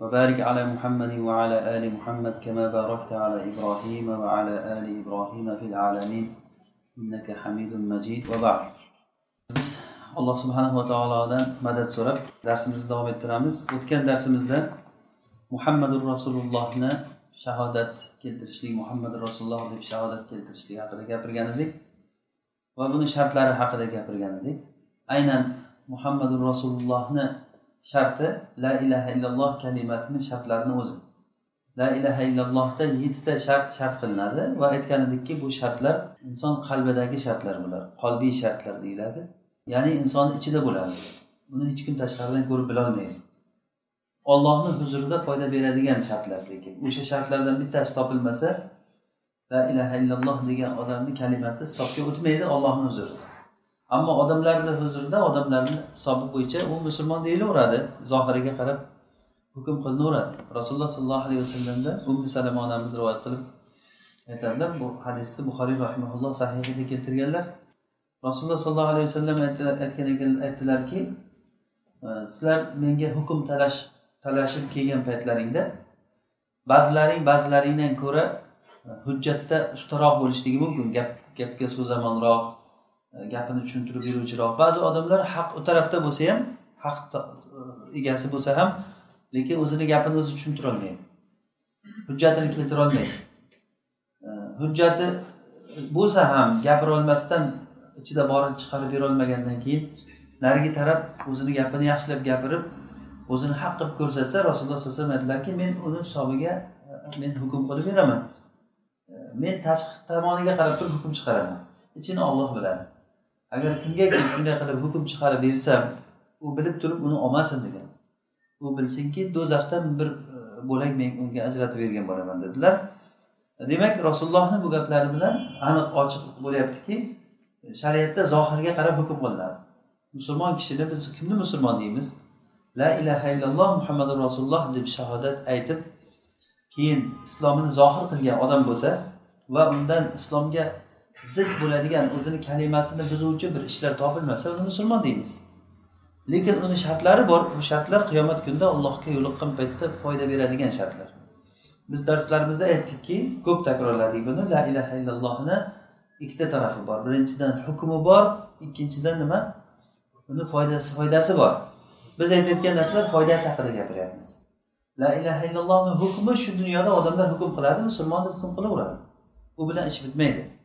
وبارك على محمد وعلى آل محمد كما باركت على إبراهيم وعلى آل إبراهيم في العالمين إنك حميد مجيد وبعد alloh subhanava taolodan madad so'rab darsimizni davom ettiramiz o'tgan darsimizda muhammadur rasulullohni shahodat keltirishlik muhammad rasululloh deb shahodat keltirishlik haqida gapirgan edik va buni shartlari haqida gapirgan edik aynan muhammadu rasulullohni sharti la ilaha illalloh kalimasini shartlarini o'zi. La ilaha illallohda yettita shart shart qilinadi va aytgan edikki bu shartlar inson qalbidagi shartlar bular qalbiy shartlar deyiladi. Ya'ni insonni ichida bo'ladi. Buni hech kim tashqaridan ko'rib bilolmaydi. Ollohni huzurida foyda beradigan shartlar lekin o'sha shartlardan bittasi topilmasa la ilaha illalloh degan odamni kalimasi hisobga o'tmaydi ollohni huzurida. Ammo odamlarni huzurida odamlarni hisobi bo'yicha u musulmon deyilaveradi. Zohiriga qarab hukm qilinaveradi rasululloh sollallohu alayhi vasallamda ummu salama onamiz rivoyat qilib aytadilar bu hadisni buxoriy rahimaulloh sahihida keltirganlar. Rasululloh sollallohu alayhi vasallam aytgan ekan aytdilarki sizlar menga hukm talash talashib kelgan paytlaringda ba'zilaring ba'zilaringdan ko'ra e, hujjatda ustaroq bo'lishligi mumkin. Gap gapga so'zamonroq E, gapini tushuntirib beruvchiroq ba'zi odamlar haq u tarafda bo'lsa ham haq e, egasi bo'lsa ham lekin o'zini gapini o'zi tushuntirolmaydi hujjatini keltirolmaydi e, hujjati bo'lsa ham gapirolmasdan ichida borini chiqarib berolmagandan keyin narigi taraf o'zini gapini yaxshilab gapirib o'zini haq qilib ko'rsatsa rasululloh sallallohu alayhi vasallam aytdilarki men uni hisobiga men hukm qilib beraman. Men tashqi tomoniga qarab turib hukm chiqaraman. Ichini olloh biladi. Agar kimgaki shunday qilib hukm chiqarib bersam u bilib turib uni olmasin degan. U bilsinki do'zaxdan bir e, bo'lak men unga ajratib bergan bo'laman dedilar. Demak rasulullohni bu gaplari bilan aniq ochiq bo'lyaptiki shariatda zohirga qarab hukm qilinadi. Musulmon kishini biz kimni musulmon deymiz? La ilaha illalloh muhammadu rasululloh deb shahodat aytib keyin islomini zohir qilgan odam bo'lsa va undan islomga zid bo'ladigan o'zini kalimasini buzuvchi bir ishlar topilmasa uni musulmon deymiz. Lekin uni shartlari bor. Bu shartlar qiyomat kunida allohga yo'liqqan paytda foyda beradigan shartlar. Biz darslarimizda aytdikki ko'p takrorladik buni. La ilaha illallohni ikkita tarafi bor. Birinchidan hukmi bor ikkinchidan nima? Uni foydasi foydasi bor. Biz aytayotgan narsalar foydasi haqida gapiryapmiz. La ilaha illallohni hukmi shu dunyoda odamlar hukm qiladi musulmon deb hukm qilaveradi. U bilan ish bitmaydi.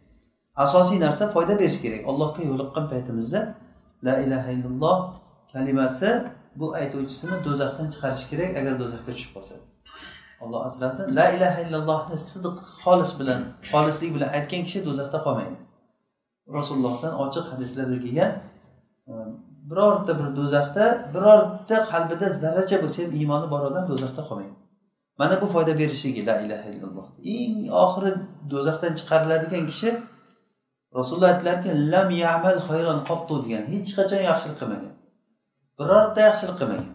Asosiy narsa foyda berish kerak. Allohga yo'liqqan paytimizda la ilaha illalloh kalimasi bu aytuvchisini do'zaxdan chiqarish kerak agar do'zaxga tushib qolsa. Alloh asrasin. La ilaha illallohni sidiq xolis bilan xolislik bilan aytgan kishi do'zaxda qolmaydi. Rasulullohdan ochiq hadislarda kelgan e, birorta bir do'zaxda birorta qalbida zarracha bo'lsa ham iymoni bor odam do'zaxda qolmaydi. Mana bu foyda berishligi la ilaha illalloh. Eng oxiri do'zaxdan chiqariladigan kishi rasululloh aytdilarki lam yamal xayron qottu degan hech qachon yaxshilik qilmagan. Birorta yaxshilik qilmagan.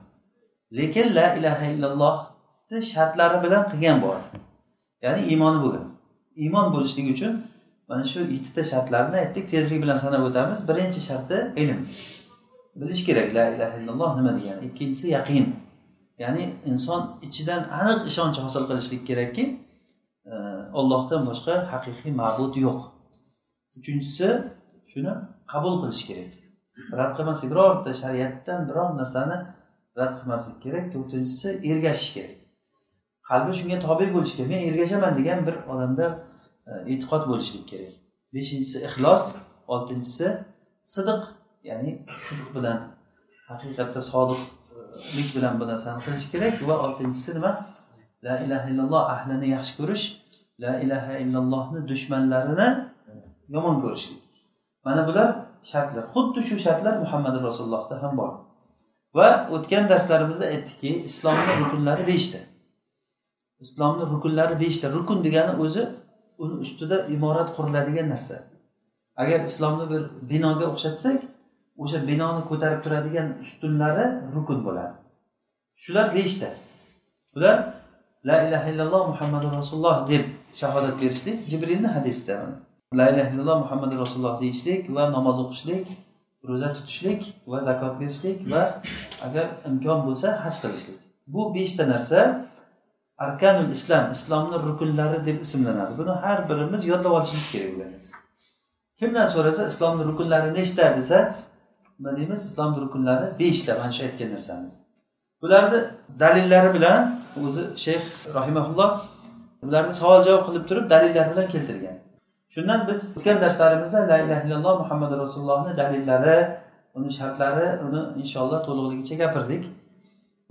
Lekin la ilaha illallohni shartlari bilan qilgan bor. Ya'ni iymoni bo'lgan. Iymon bo'lishligi uchun mana shu yettita shartlarni aytdik tezlik bilan sanab o'tamiz. Birinchi sharti ilm. Bilish kerak la ilaha illalloh nima degani? Ikkinchisi yaqin. Ya'ni inson ichidan aniq ishonch hosil qilishlik kerakki e, ollohdan boshqa haqiqiy ma'bud yo'q. Uchinchisi shuni qabul qilish kerak. Rad qilmaslik birorta shariatdan biror narsani rad qilmaslik kerak. To'rtinchisi ergashish kerak. Qalbi shunga tobe bo'lishi kerak. Men ergashaman degan bir odamda e, e'tiqod bo'lishlik kerak. Beshinchisi ixlos. Oltinchisi sidiq. Ya'ni sidq bilan haqiqatda sodiqlik bilan bu narsani qilish kerak. Va oltinchisi nima? La ilaha illalloh ahlini yaxshi ko'rish. La ilaha illallohni dushmanlarini yomon ko'rishlik. Mana bular shartlar. Xuddi shu shartlar muhammad rasulullohda ham bor. Va o'tgan darslarimizda aytdikki islomni rukunlari beshta. Islomni rukunlari beshta. Rukun degani o'zi uni ustida imorat quriladigan narsa. Agar islomni bir binoga o'xshatsak o'sha binoni ko'tarib turadigan ustunlari rukun bo'ladi. Shular beshta. Bular la ilaha illalloh muhammadu rasululloh deb shahodat berishlik jibrilni hadisida la ilaha illalloh muhammadu rasululloh deyishlik va namoz o'qishlik ro'za tutishlik va zakot berishlik va agar imkon bo'lsa haj qilishlik. Bu beshta narsa arkanul islom islomni rukunlari deb ismlanadi. Buni har birimiz yodlab olishimiz kerak bo'lgan kimdan so'rasa islomni rukunlari nechta desa nima deymiz? Islomni rukunlari beshta mana shu aytgan narsamiz. Bularni dalillari bilan o'zi shayx rahimaulloh bularni savol javob qilib turib dalillar bilan keltirgan. Shundan biz o'tgan darslarimizda la illaha illalloh muhammad rasulullohni dalillari uni shartlari uni inshaalloh to'liqligicha gapirdik.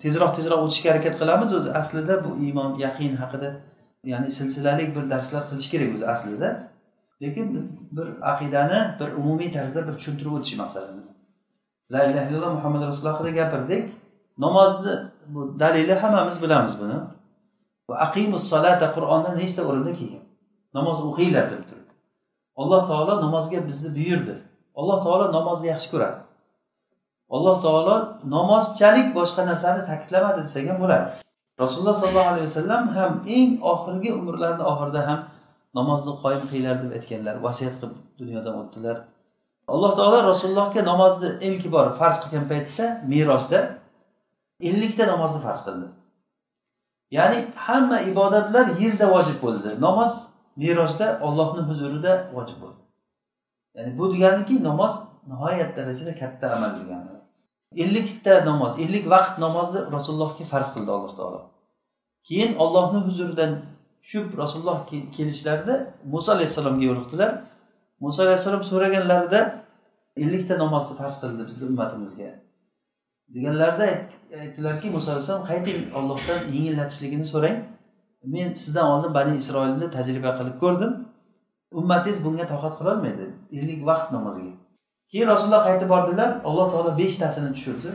Tezroq tezroq o'tishga harakat qilamiz o'zi. Aslida bu iymon yaqin haqida ya'ni silsilalik bir darslar qilish kerak o'zi aslida. Lekin biz bir aqidani bir umumiy tarzda bir tushuntirib o'tish maqsadimiz. La illaha illalloh muhammad rasululloh haqida gapirdik. Namozni bu dalili hammamiz bilamiz buni. Aqimus solata qur'onda nechta o'rinda kelgan? Namoz o'qinglar deb turib. Alloh taolo namozga bizni buyurdi. Alloh taolo namozni yaxshi ko'radi. Alloh taolo namozchalik boshqa narsani ta'kidlamadi desak ham bo'ladi. Rasululloh sollallohu alayhi vasallam ham eng oxirgi umrlarini oxirida ham namozni qoyim qilinglar deb aytganlar vasiyat qilib dunyodan o'tdilar. Alloh taolo rasulullohga namozni ilk bor farz qilgan paytda merosda ellikta namozni farz qildi. Ya'ni hamma ibodatlar yerda vojib bo'ldi. Namoz merosda ollohni huzurida vojib bo'ldi. Ya'ni bu deganiki namoz nihoyat darajada katta amal degani. Ellikta namoz ellik vaqt namozni rasulullohga farz qildi alloh taolo. Keyin ollohni huzuridan tushib rasululloh kelishlarida muso alayhissalomga yo'liqdilar. Muso alayhissalom so'raganlarida ellikta namozni farz qildi bizni ummatimizga. Deganlarida aytdilarki muso alayhissalom qayting ollohdan yengillatishligini so'rang. Men sizdan oldin bani isroilni tajriba qilib ko'rdim. Ummatingiz bunga toqat qilolmaydi ellik vaqt namoziga. Keyin rasululloh qaytib bordilar. Alloh taolo beshtasini tushirdi.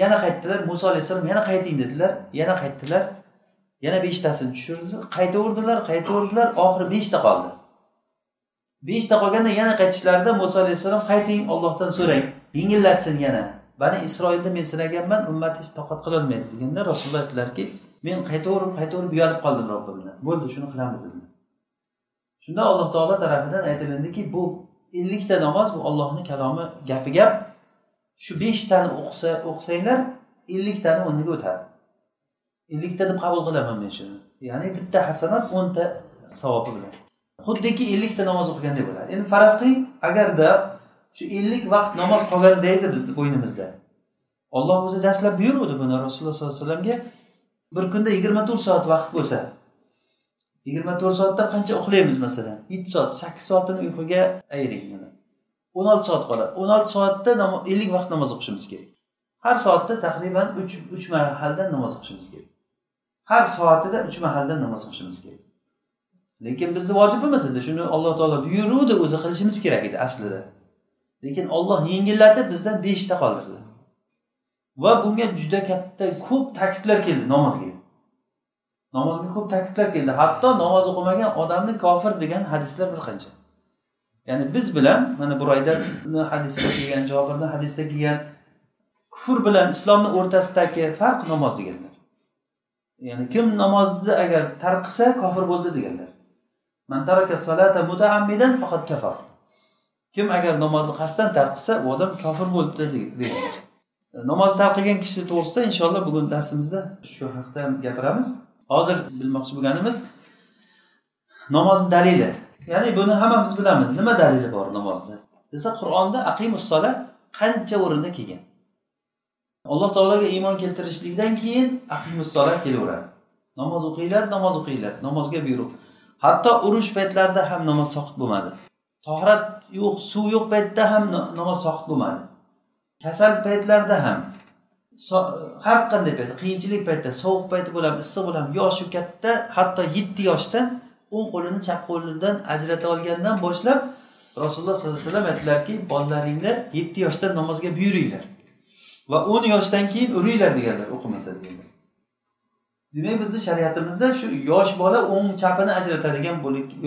Yana qaytdilar. Muso alayhissalom yana qayting dedilar. Yana qaytdilar. Yana beshtasini tushirdi. Qaytaverdilar qaytaverdilar. Oxiri beshta qoldi. Beshta qolganda yana qaytishlarida muso alayhissalom qayting ollohdan so'rang. Yengillatsin yana. Bani isroilda men sinaganman ummatingiz toqat qilolmaydi deganda rasululloh aytdilarki men qaytaverib qaytaverib uyalib qoldim robbimdan bo'ldi shuni qilamiz dedi shunda alloh taolo tarafidan aytilindiki bu ellikta namoz bu ollohni kalomi gapi gap shu beshtani o'qisa o'qisanglar elliktani o'rniga o'tadi. Ellikta deb qabul qilaman men shuni. Ya'ni bitta hasanat o'nta savobi bilan. Xuddiki ellikta namoz o'qigandek bo'ladi. Endi faraz qiling agarda shu ellik vaqt namoz qolganda edi bizni bo'ynimizda. Olloh o'zi dastlab buyuruvdi buni. Rasululloh sollallohu alayhi vasallamga bir kunda yigirma to'rt soat vaqt bo'lsa yigirma to'rt soatdan qancha uxlaymiz masalan? Yetti soat sakkiz soatini uyquga ayiring mana. o'n olti soat qoladi. o'n olti soatda ellik vaqt namoz o'qishimiz kerak. Har soatda taxriban uch uch mahaldan namoz o'qishimiz kerak. Har soatida uch mahaldan namoz o'qishimiz kerak. Lekin bizni vojibimiz edi shuni alloh taolo buyuruvdi o'zi qilishimiz kerak edi aslida. Lekin olloh yengillatib bizdan beshta qoldirdi. Va bunga juda katta ko'p ta'kidlar keldi namozga. Namozga ko'p ta'kidlar keldi. Hatto namoz o'qimagan odamni kofir degan hadislar bir qancha. Ya'ni biz bilan mana buraydarni hadisda kelgan jobirni hadisda kelgan kufr bilan islomni o'rtasidagi farq namoz deganlar. Ya'ni kim namozni agar tark qilsa kofir bo'ldi deganlar. Man taraka salata mutaammidan faqat kafar. Kim agar namozni qasddan tark qilsa u odam kofir bo'libdi degan namoz tark qilgan kishi to'g'risida inshaalloh bugun darsimizda shu haqda gapiramiz. Hozir bilmoqchi bo'lganimiz namozni dalili. Ya'ni buni hammamiz bilamiz. Nima dalili bor namozni desa qur'onda aqimussola qancha o'rinda kelgan? Alloh taologa iymon keltirishlikdan keyin aqimussola kelaveradi. Namoz o'qinglar namoz o'qinglar namozga buyruq. Hatto urush paytlarida ham namoz soqit bo'lmadi. Tohrat yo'q suv yo'q paytda ham namoz soqit bo'lmadi. Kasal paytlarda ham har qanday paytda qiyinchilik paytda sovuq payti bo'ladimi issiq bo'ladimi yoshi katta hatto yetti yoshdan o'ng qo'lini chap qo'lidan ajrata olgandan boshlab rasululloh sollallohu alayhi vasallam aytdilarki bolalaringni yetti yoshdan namozga buyuringlar va o'n yoshdan keyin uringlar deganlar o'qimasa deganlar. Demak bizni shariatimizda shu yosh bola o'ng chapini ajratadigan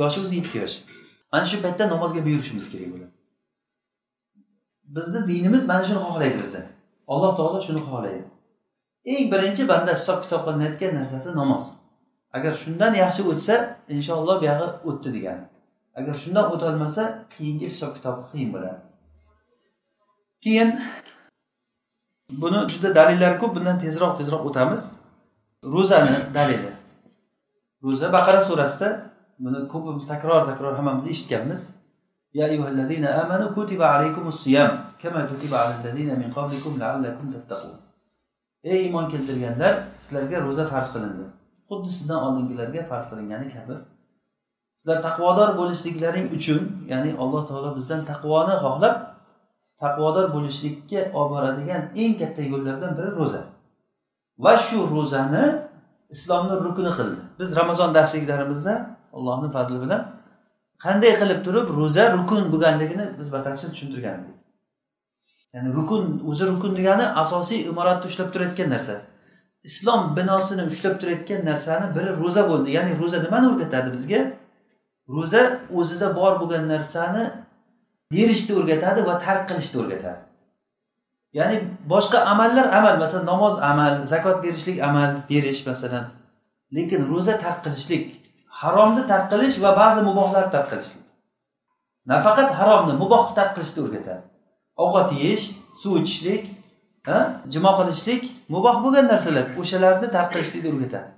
yoshi o'zi yetti yosh. Mana shu paytda namozga buyurishimiz kerak bo'ladi. Bizni dinimiz mana shuni xohlaydi bizdan alloh taolo shuni xohlaydi. Eng birinchi banda hisob kitob qilinayotgan narsasi namoz. Agar shundan yaxshi o'tsa inshaalloh buyog'i o'tdi degani. Agar shundan o'tolmasa keyingi hisob kitob qiyin bo'ladi. Keyin buni juda dalillari ko'p bundan tezroq tezroq o'tamiz. Ro'zani dalili. Ro'za baqara surasida buni ko'pimiz takror takror hammamiz eshitganmiz. يا أيها الذين آمنوا كتب عليكم الصيام كما كتب على الذين من قبلكم لعلكم تتقون ey iymon keltirganlar sizlarga ro'za farz qilindi xuddi sizdan oldingilarga farz qilingani kabi sizlar taqvodor bo'lishliklaring uchun ya'ni alloh taolo bizdan taqvoni xohlab taqvodor bo'lishlikka olib boradigan eng katta yo'llardan biri ro'za va shu ro'zani islomni rukni qildi biz ramazon darsliklarimizda allohni fazli bilan qanday qilib turib ro'za rukun bo'lganligini biz batafsil tushuntirgan edik. Ya'ni rukun o'zi rukun degani asosiy imoratni ushlab turayotgan narsa. Islom binosini ushlab turayotgan narsani biri ro'za bo'ldi. Ya'ni ro'za nimani o'rgatadi bizga? Ro'za o'zida bor bo'lgan narsani berishni o'rgatadi va tark qilishni o'rgatadi. Ya'ni boshqa amallar amal masalan namoz amal zakot berishlik amal berish masalan. Lekin ro'za tark qilishlik haromni tark qilish va ba'zi mubohlarni tark qilishlik nafaqat haromni mubohni tark qilishni o'rgatadi. Ovqat yeyish suv ichishlik jimo qilishlik muboh bo'lgan narsalar o'shalarni tark qilishlikni o'rgatadi.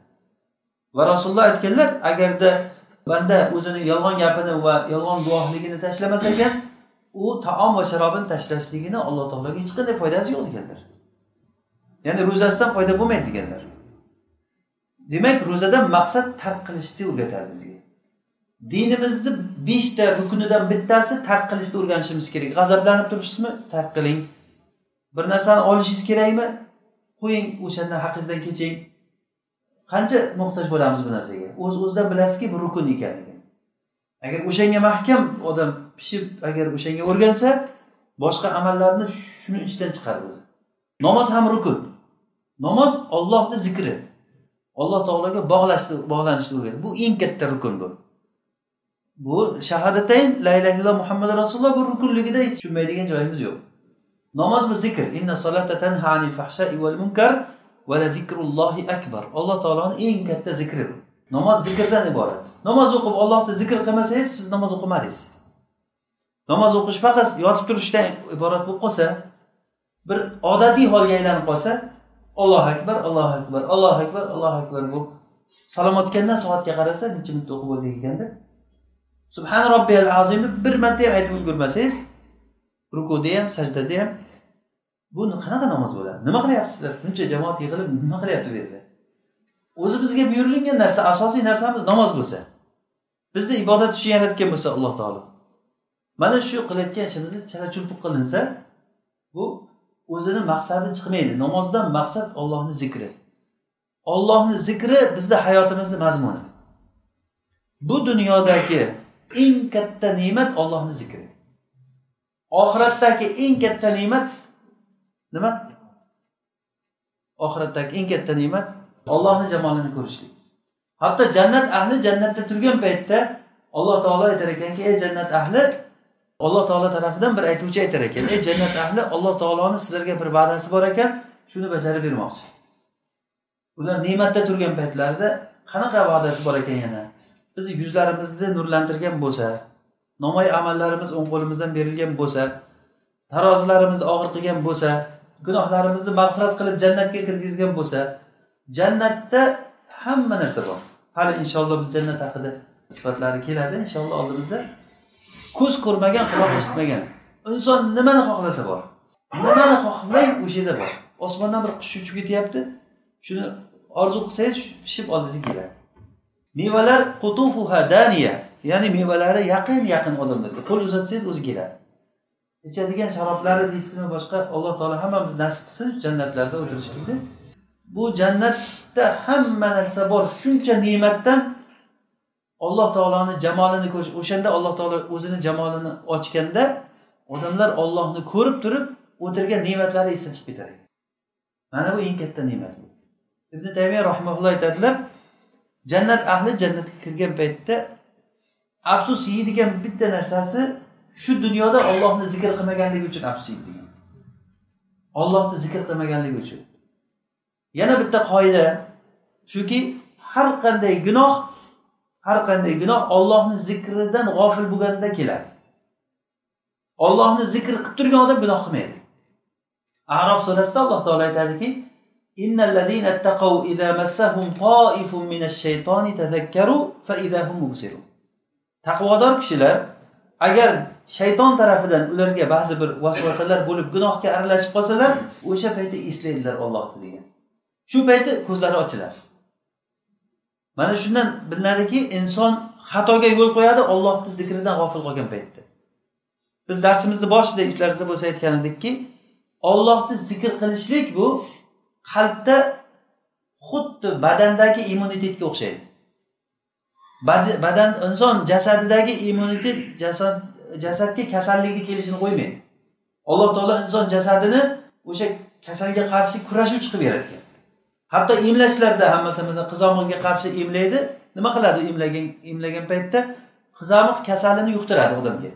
Va rasululloh aytganlar agarda banda o'zini yolg'on gapini va yolg'on guvohligini tashlamas ekan u taom va sharobini tashlashligini alloh taologa hech qanday foydasi yo'q deganlar. Ya'ni ro'zasidan foyda bo'lmaydi deganlar. Demak ro'zadan maqsad tark qilishni o'rgatadi bizga. Dinimizni beshta rukunidan bittasi tark qilishni o'rganishimiz kerak. G'azablanib turibsizmi? Tark qiling. Bir narsani olishingiz kerakmi? Qo'ying o'shandan haqingizdan keching. Qancha muhtoj bo'lamiz bu narsaga? O'z o'zidan bilasizki bu rukun ekanligini agar o'shanga mahkam odam pishib agar o'shanga o'rgansa boshqa amallarni shuni ichidan chiqaradi. Namoz ham rukun. Namoz ollohni zikri. Alloh taologa bog'lashni bog'lanishni o'rgatadi bu eng katta rukun bu. Bu shahadatayn la ilaha illalloh muhammad rasululloh bu rukunligida hech tushunmaydigan joyimiz yo'q. Namoz bu zikr. Inna solata tanha anil fahshai val munkar va zikrullohi akbar. Alloh taoloni eng katta zikri bu. Namoz zikrdan iborat. Namoz o'qib ollohni zikr qilmasangiz siz namoz o'qimadingiz. Namoz o'qish faqat yotib turishdan iborat bo'lib qolsa bir odatiy holga aylanib qolsa allohu akbar allohu akbar allohu akbar allohu akbar bu salom otgandan soatga qarasa necha minut o'qib bo'ldik ekanda. Subhana robbiyal azimni bir marta ham aytib ulgurmasangiz rukuda ham sajdada ham bu qanaqa namoz bo'ladi? Nima qilyapsizlar? Buncha jamoat yig'ilib nima qilyapti bu yerda? O'zi bizga buyurilgan narsa asosiy narsamiz namoz bo'lsa. Bizni ibodat uchun yaratgan bo'lsa alloh taolo. Mana shu qilayotgan ishimizni chala chulpuq qilinsa bu o'zini maqsadi chiqmaydi. Namozdan maqsad ollohni zikri. Ollohni zikri bizni hayotimizni mazmuni. Bu dunyodagi eng katta ne'mat ollohni zikri. Oxiratdagi eng katta ne'mat nima? Oxiratdagi eng katta ne'mat ollohni jamolini ko'rishlik. Hatto jannat ahli jannatda turgan paytda alloh taolo aytar ekanki ey jannat ahli alloh taolo tarafidan bir aytuvchi aytar ekan ey jannat ahli alloh taoloni sizlarga bir va'dasi bor ekan shuni bajarib bermoqchi. Ular ne'matda turgan paytlarida qanaqa va'dasi bor ekan yana? Biz yuzlarimizni nurlantirgan bo'lsa nomoy amallarimiz o'ng qo'limizdan berilgan bo'lsa tarozilarimizni og'ir qilgan bo'lsa gunohlarimizni mag'firat qilib jannatga kirgizgan bo'lsa jannatda hamma narsa bor. Hali inshaalloh biz jannat haqida sifatlari keladi inshaalloh oldimizda ko'z ko'rmagan quloq eshitmagan. Inson nimani xohlasa bor. Nimani xohlang o'sha yerda bor. Osmondan bir qush uchib ketyapti. Shuni orzu qilsangiz pishib oldingizga keladi. Mevalar qutufuha daniya ya'ni mevalari yaqin yaqin odamlarga qo'l uzatsangiz o'zi keladi. Ichadigan sharoblari deysizmi boshqa alloh taolo hammamizni nasib qilsin jannatlarda o'tirishlikni. Bu jannatda hamma narsa bor. Shuncha ne'matdan alloh taoloni jamolini ko'rish o'shanda alloh taolo o'zini jamolini ochganda odamlar ollohni ko'rib turib o'tirgan ne'matlari esdan chiqib ketar ekan mana bu eng katta ne'mat ibn taymiya rahmaulloh aytadilar jannat ahli jannatga kirgan paytda afsus yeydigan bitta narsasi shu dunyoda ollohni zikr qilmaganligi uchun afsus yeydi. Degan ollohni zikr qilmaganligi uchun. Yana bitta qoida shuki har qanday gunoh har qanday gunoh ollohni zikridan g'ofil bo'lganda keladi. Ollohni zikr qilib turgan odam gunoh qilmaydi. Arof surasida alloh taolo aytadiki taqvodor kishilar agar shayton tarafidan ularga ba'zi bir vasvasalar bo'lib gunohga aralashib qolsalar o'sha paytda eslaydilar ollohni degan. Shu payti ko'zlari ochiladi. Mana shundan bilinadiki inson xatoga yo'l qo'yadi ollohni zikridan g'ofil qolgan paytda. Biz darsimizni boshida eslaringizda bo'lsa aytgan edikki ollohni zikr qilishlik bu qalbda xuddi badandagi immunitetga o'xshaydi. Badan inson jasadidagi immunitet jasad jasadga kasallikni kelishini qo'ymaydi. Alloh taolo inson jasadini o'sha kasalga qarshi kurashuvchi qilib yaratgan. Hatto emlashlarda ham masalan qizamiqga qarshi emlaydi nima qiladi emlagan emlagan paytda? Qizamiq kasalini yuqtiradi odamga.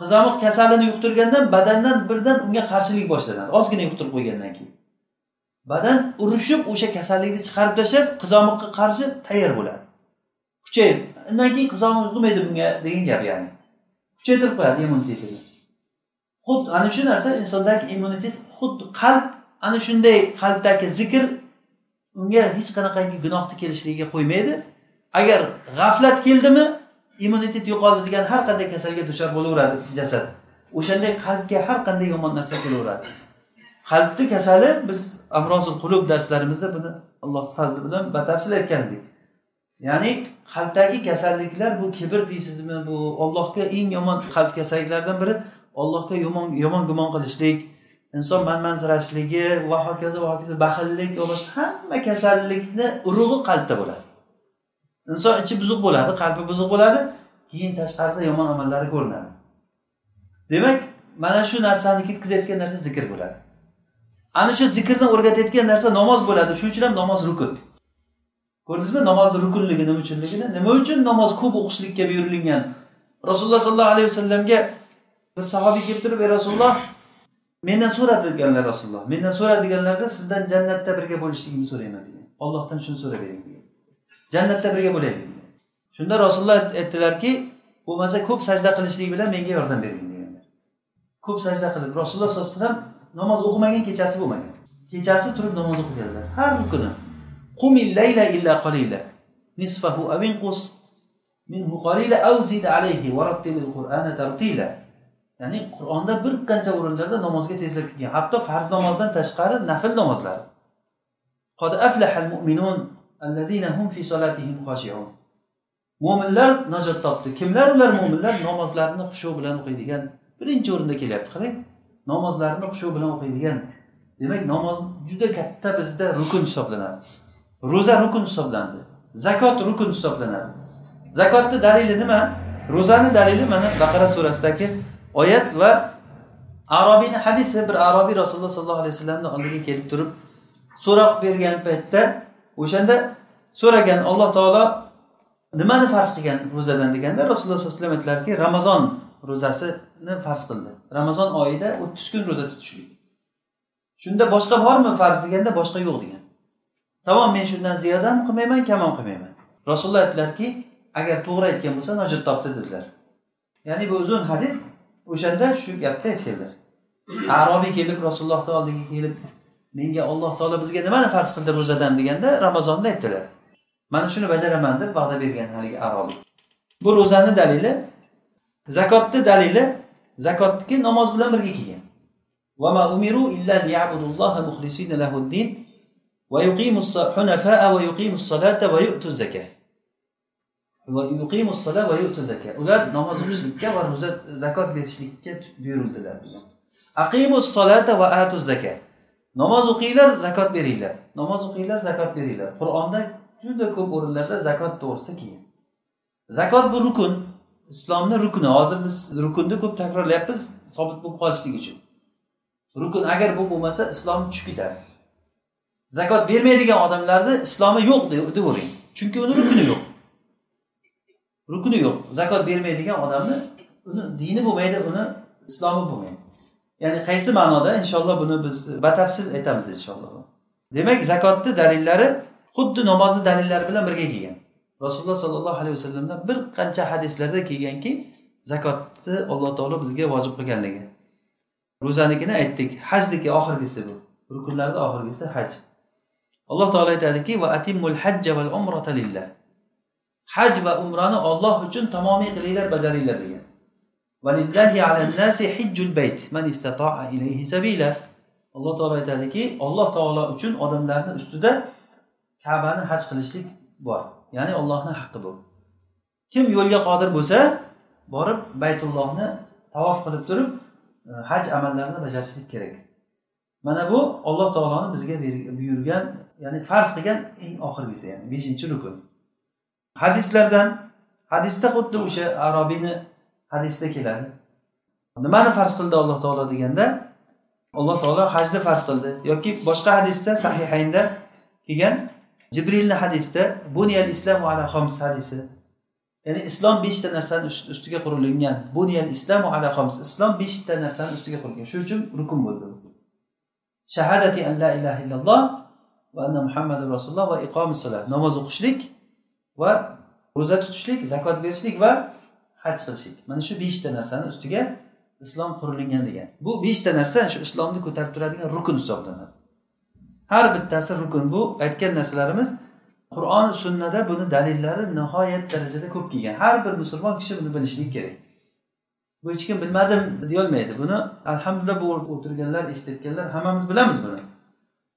Qizomiq kasalini yuqtirgandan badandan birdan unga qarshilik boshlanadi ozgina yuqtirib qo'ygandan keyin. Badan urushib o'sha kasallikni chiqarib tashlab qizomiqqa qarshi tayyor bo'ladi. Kuchayib undan keyin qizomiq yuqmaydi bunga degan gap ya'ni. Kuchaytirib qo'yadi immunitetini. Xuddi ana shu narsa insondagi immunitet xuddi qalb ana shunday qalbdagi zikr unga hech qanaqangi gunohni kelishligiga qo'ymaydi. Agar g'aflat keldimi immunitet yo'qoldi degan har qanday kasalga duchor bo'laveradi jasad. O'shanday qalbga har qanday yomon narsa kelaveradi. Qalbni kasali biz amrozul qulub darslarimizda buni allohni fazli bilan batafsil aytgan edik ya'ni qalbdagi kasalliklar bu kibr deysizmi bu ollohga eng yomon qalb kasalliklaridan biri ollohga yomon yomon gumon qilishlik inson manmansirashligi va hokazo va hokazo baxillik va boshqa hamma kasallikni urug'i qalbda bo'ladi. Inson ichi buzuq bo'ladi qalbi buzuq bo'ladi keyin tashqarida yomon amallari ko'rinadi. Demak mana shu narsani ketkazayotgan narsa zikr bo'ladi. Ana shu zikrni o'rgatayotgan narsa namoz bo'ladi shuning uchun ham namoz rukun. Ko'rdingizmi? Namozni rukunligi nima uchunligini? Nima uchun namoz ko'p o'qishlikka buyurilgan? Rasululloh sollallohu alayhi vasallamga bir sahobiy kelib turib ey rasululloh mendan so'ra deganlar rasululloh mendan so'ra deganlarda sizdan jannatda birga bo'lishligimni so'rayman degan. Ollohdan shuni so'rab bering degan. Jannatda birga bo'laylik degan. Shunda rasululloh aytdilarki bo'lmasa ko'p sajda qilishlik bilan menga yordam bergin deganlar ko'p sajda qilib rasululloh sollallohu alayhi vasallam namoz o'qimagan kechasi bo'lmagan. Kechasi turib namoz o'qiganlar. Har kuni qumil layla illa qalila nisfahu aw inqus minhu qalila aw zid alayhi va rattilil qur'ana tartila. Ya'ni qur'onda bir qancha o'rinlarda namozga tezlab kelgan. Hatto farz namozdan tashqari nafl namozlar. Qod aflahal mu'minun allazina hum fi solatihim xoshiun mo'minlar najot topdi. Kimlar ular mo'minlar namozlarini xushu bilan o'qiydigan. Birinchi o'rinda kelyapti qarang. Namozlarini xushu bilan o'qiydigan. Demak namoz juda katta bizda rukun hisoblanadi. Ro'za rukun hisoblanadi. Zakot rukun hisoblanadi. Zakotni dalili nima? Ro'zani dalili mana baqara surasidagi oyat va arobiyni hadisi bir arobiy rasululloh sollallohu alayhi vasallamni oldiga kelib turib so'roq bergan paytda o'shanda so'ragan alloh taolo nimani farz qilgan ro'zadan deganda rasululloh sallallohu alayhi vasallam aytdilarki ramazon ro'zasini farz qildi. Ramazon oyida o'ttiz kun ro'za tutishlik. Shunda boshqa bormi farz deganda boshqa yo'q degan. Tamom men shundan ziyoda ham qilmayman kam ham qilmayman. Rasululloh aytdilarki agar to'g'ri aytgan bo'lsa najot topdi dedilar. Ya'ni bu uzun hadis. o'shanda shu gapni aytganlar arobiy kelib rasulullohni oldiga kelib menga alloh taolo bizga nimani farz qildi ro'zadan deganda ramazonni aytdilar mana shuni bajaraman deb va'da bergan haligi arobiy bu ro'zani dalili zakotni dalili zakotniki namoz bilan birga kelgan وما أمروا إلا ليعبدوا الله مخلصين له الدين ويقيموا الحنفاء ويقيموا الصلاة ويؤتوا الزكاة ular namoz o'qishlikka va ro'za zakot berishlikka buyurildilar aqimus va atu zakat. Namoz o'qinglar zakot beringlar. Namoz o'qinglar zakot beringlar. Qur'onda juda ko'p o'rinlarda zakot to'g'risida kelgan. Zakot bu rukun. Islomni rukuni. Hozir biz rukunni ko'p takrorlayapmiz sobit bo'lib qolishlik uchun. Rukun agar bu bo'lmasa islom tushib ketadi. Zakot bermaydigan odamlarni islomi yo'q deb deyavering chunki uni rukuni yo'q. Rukuni yo'q zakot bermaydigan odamni uni dini bo'lmaydi uni islomi bo'lmaydi. Ya'ni qaysi ma'noda? Inshaalloh buni biz batafsil aytamiz inshaalloh. Demak zakotni dalillari xuddi namozni dalillari bilan birga kelgan. Rasululloh sollallohu alayhi vasallamdan bir qancha hadislarda kelganki zakotni alloh taolo bizga vojib qilganligi. Ro'zanikini aytdik hajniki oxirgisi bu. Rukunlarni oxirgisi haj. Alloh taolo aytadiki va atimmul hajja val umrata lillah. Haj va umrani olloh uchun tamomiy qilinglar bajaringlar degan. Alloh taolo aytadiki alloh taolo uchun odamlarni ustida kabani haj qilishlik bor. Ya'ni ollohni haqqi bu. Kim yo'lga qodir bo'lsa borib baytullohni tavof qilib turib e, haj amallarini bajarishlik kerak. Mana bu olloh taoloni bizga buyurgan ya'ni farz qilgan eng oxirgisi ya'ni beshinchi rukun. Hadislardan hadisda xuddi o'sha arobiyni hadisda keladi. Nimani farz qildi alloh taolo deganda alloh taolo hajni farz qildi. Yoki boshqa hadisda sahihaynda kelgan jibrilni hadisda buniyal islamu ala xoms hadisi. Ya'ni islom beshta narsani ustiga qurilgan. Buniyal islamu ala xoms islom beshta narsani ustiga qurilgan. Shuning uchun rukun bo'ldi. Shahadati an la ilaha illalloh va anna muhammadu rasululloh va iqomi solat namoz o'qishlik va ro'za tutishlik zakot berishlik va haj qilishlik. Mana shu beshta narsani ustiga islom qurilgan degan. Bu beshta narsa shu islomni ko'tarib turadigan rukun hisoblanadi. Har bittasi rukun. Bu aytgan narsalarimiz qur'on sunnada buni dalillari nihoyat darajada ko'p kelgan. Har bir musulmon kishi buni bilishlik kerak. Bu hech kim bilmadim deyolmaydi buni alhamdulillah bu o'tirganlar eshitayotganlar hammamiz bilamiz buni?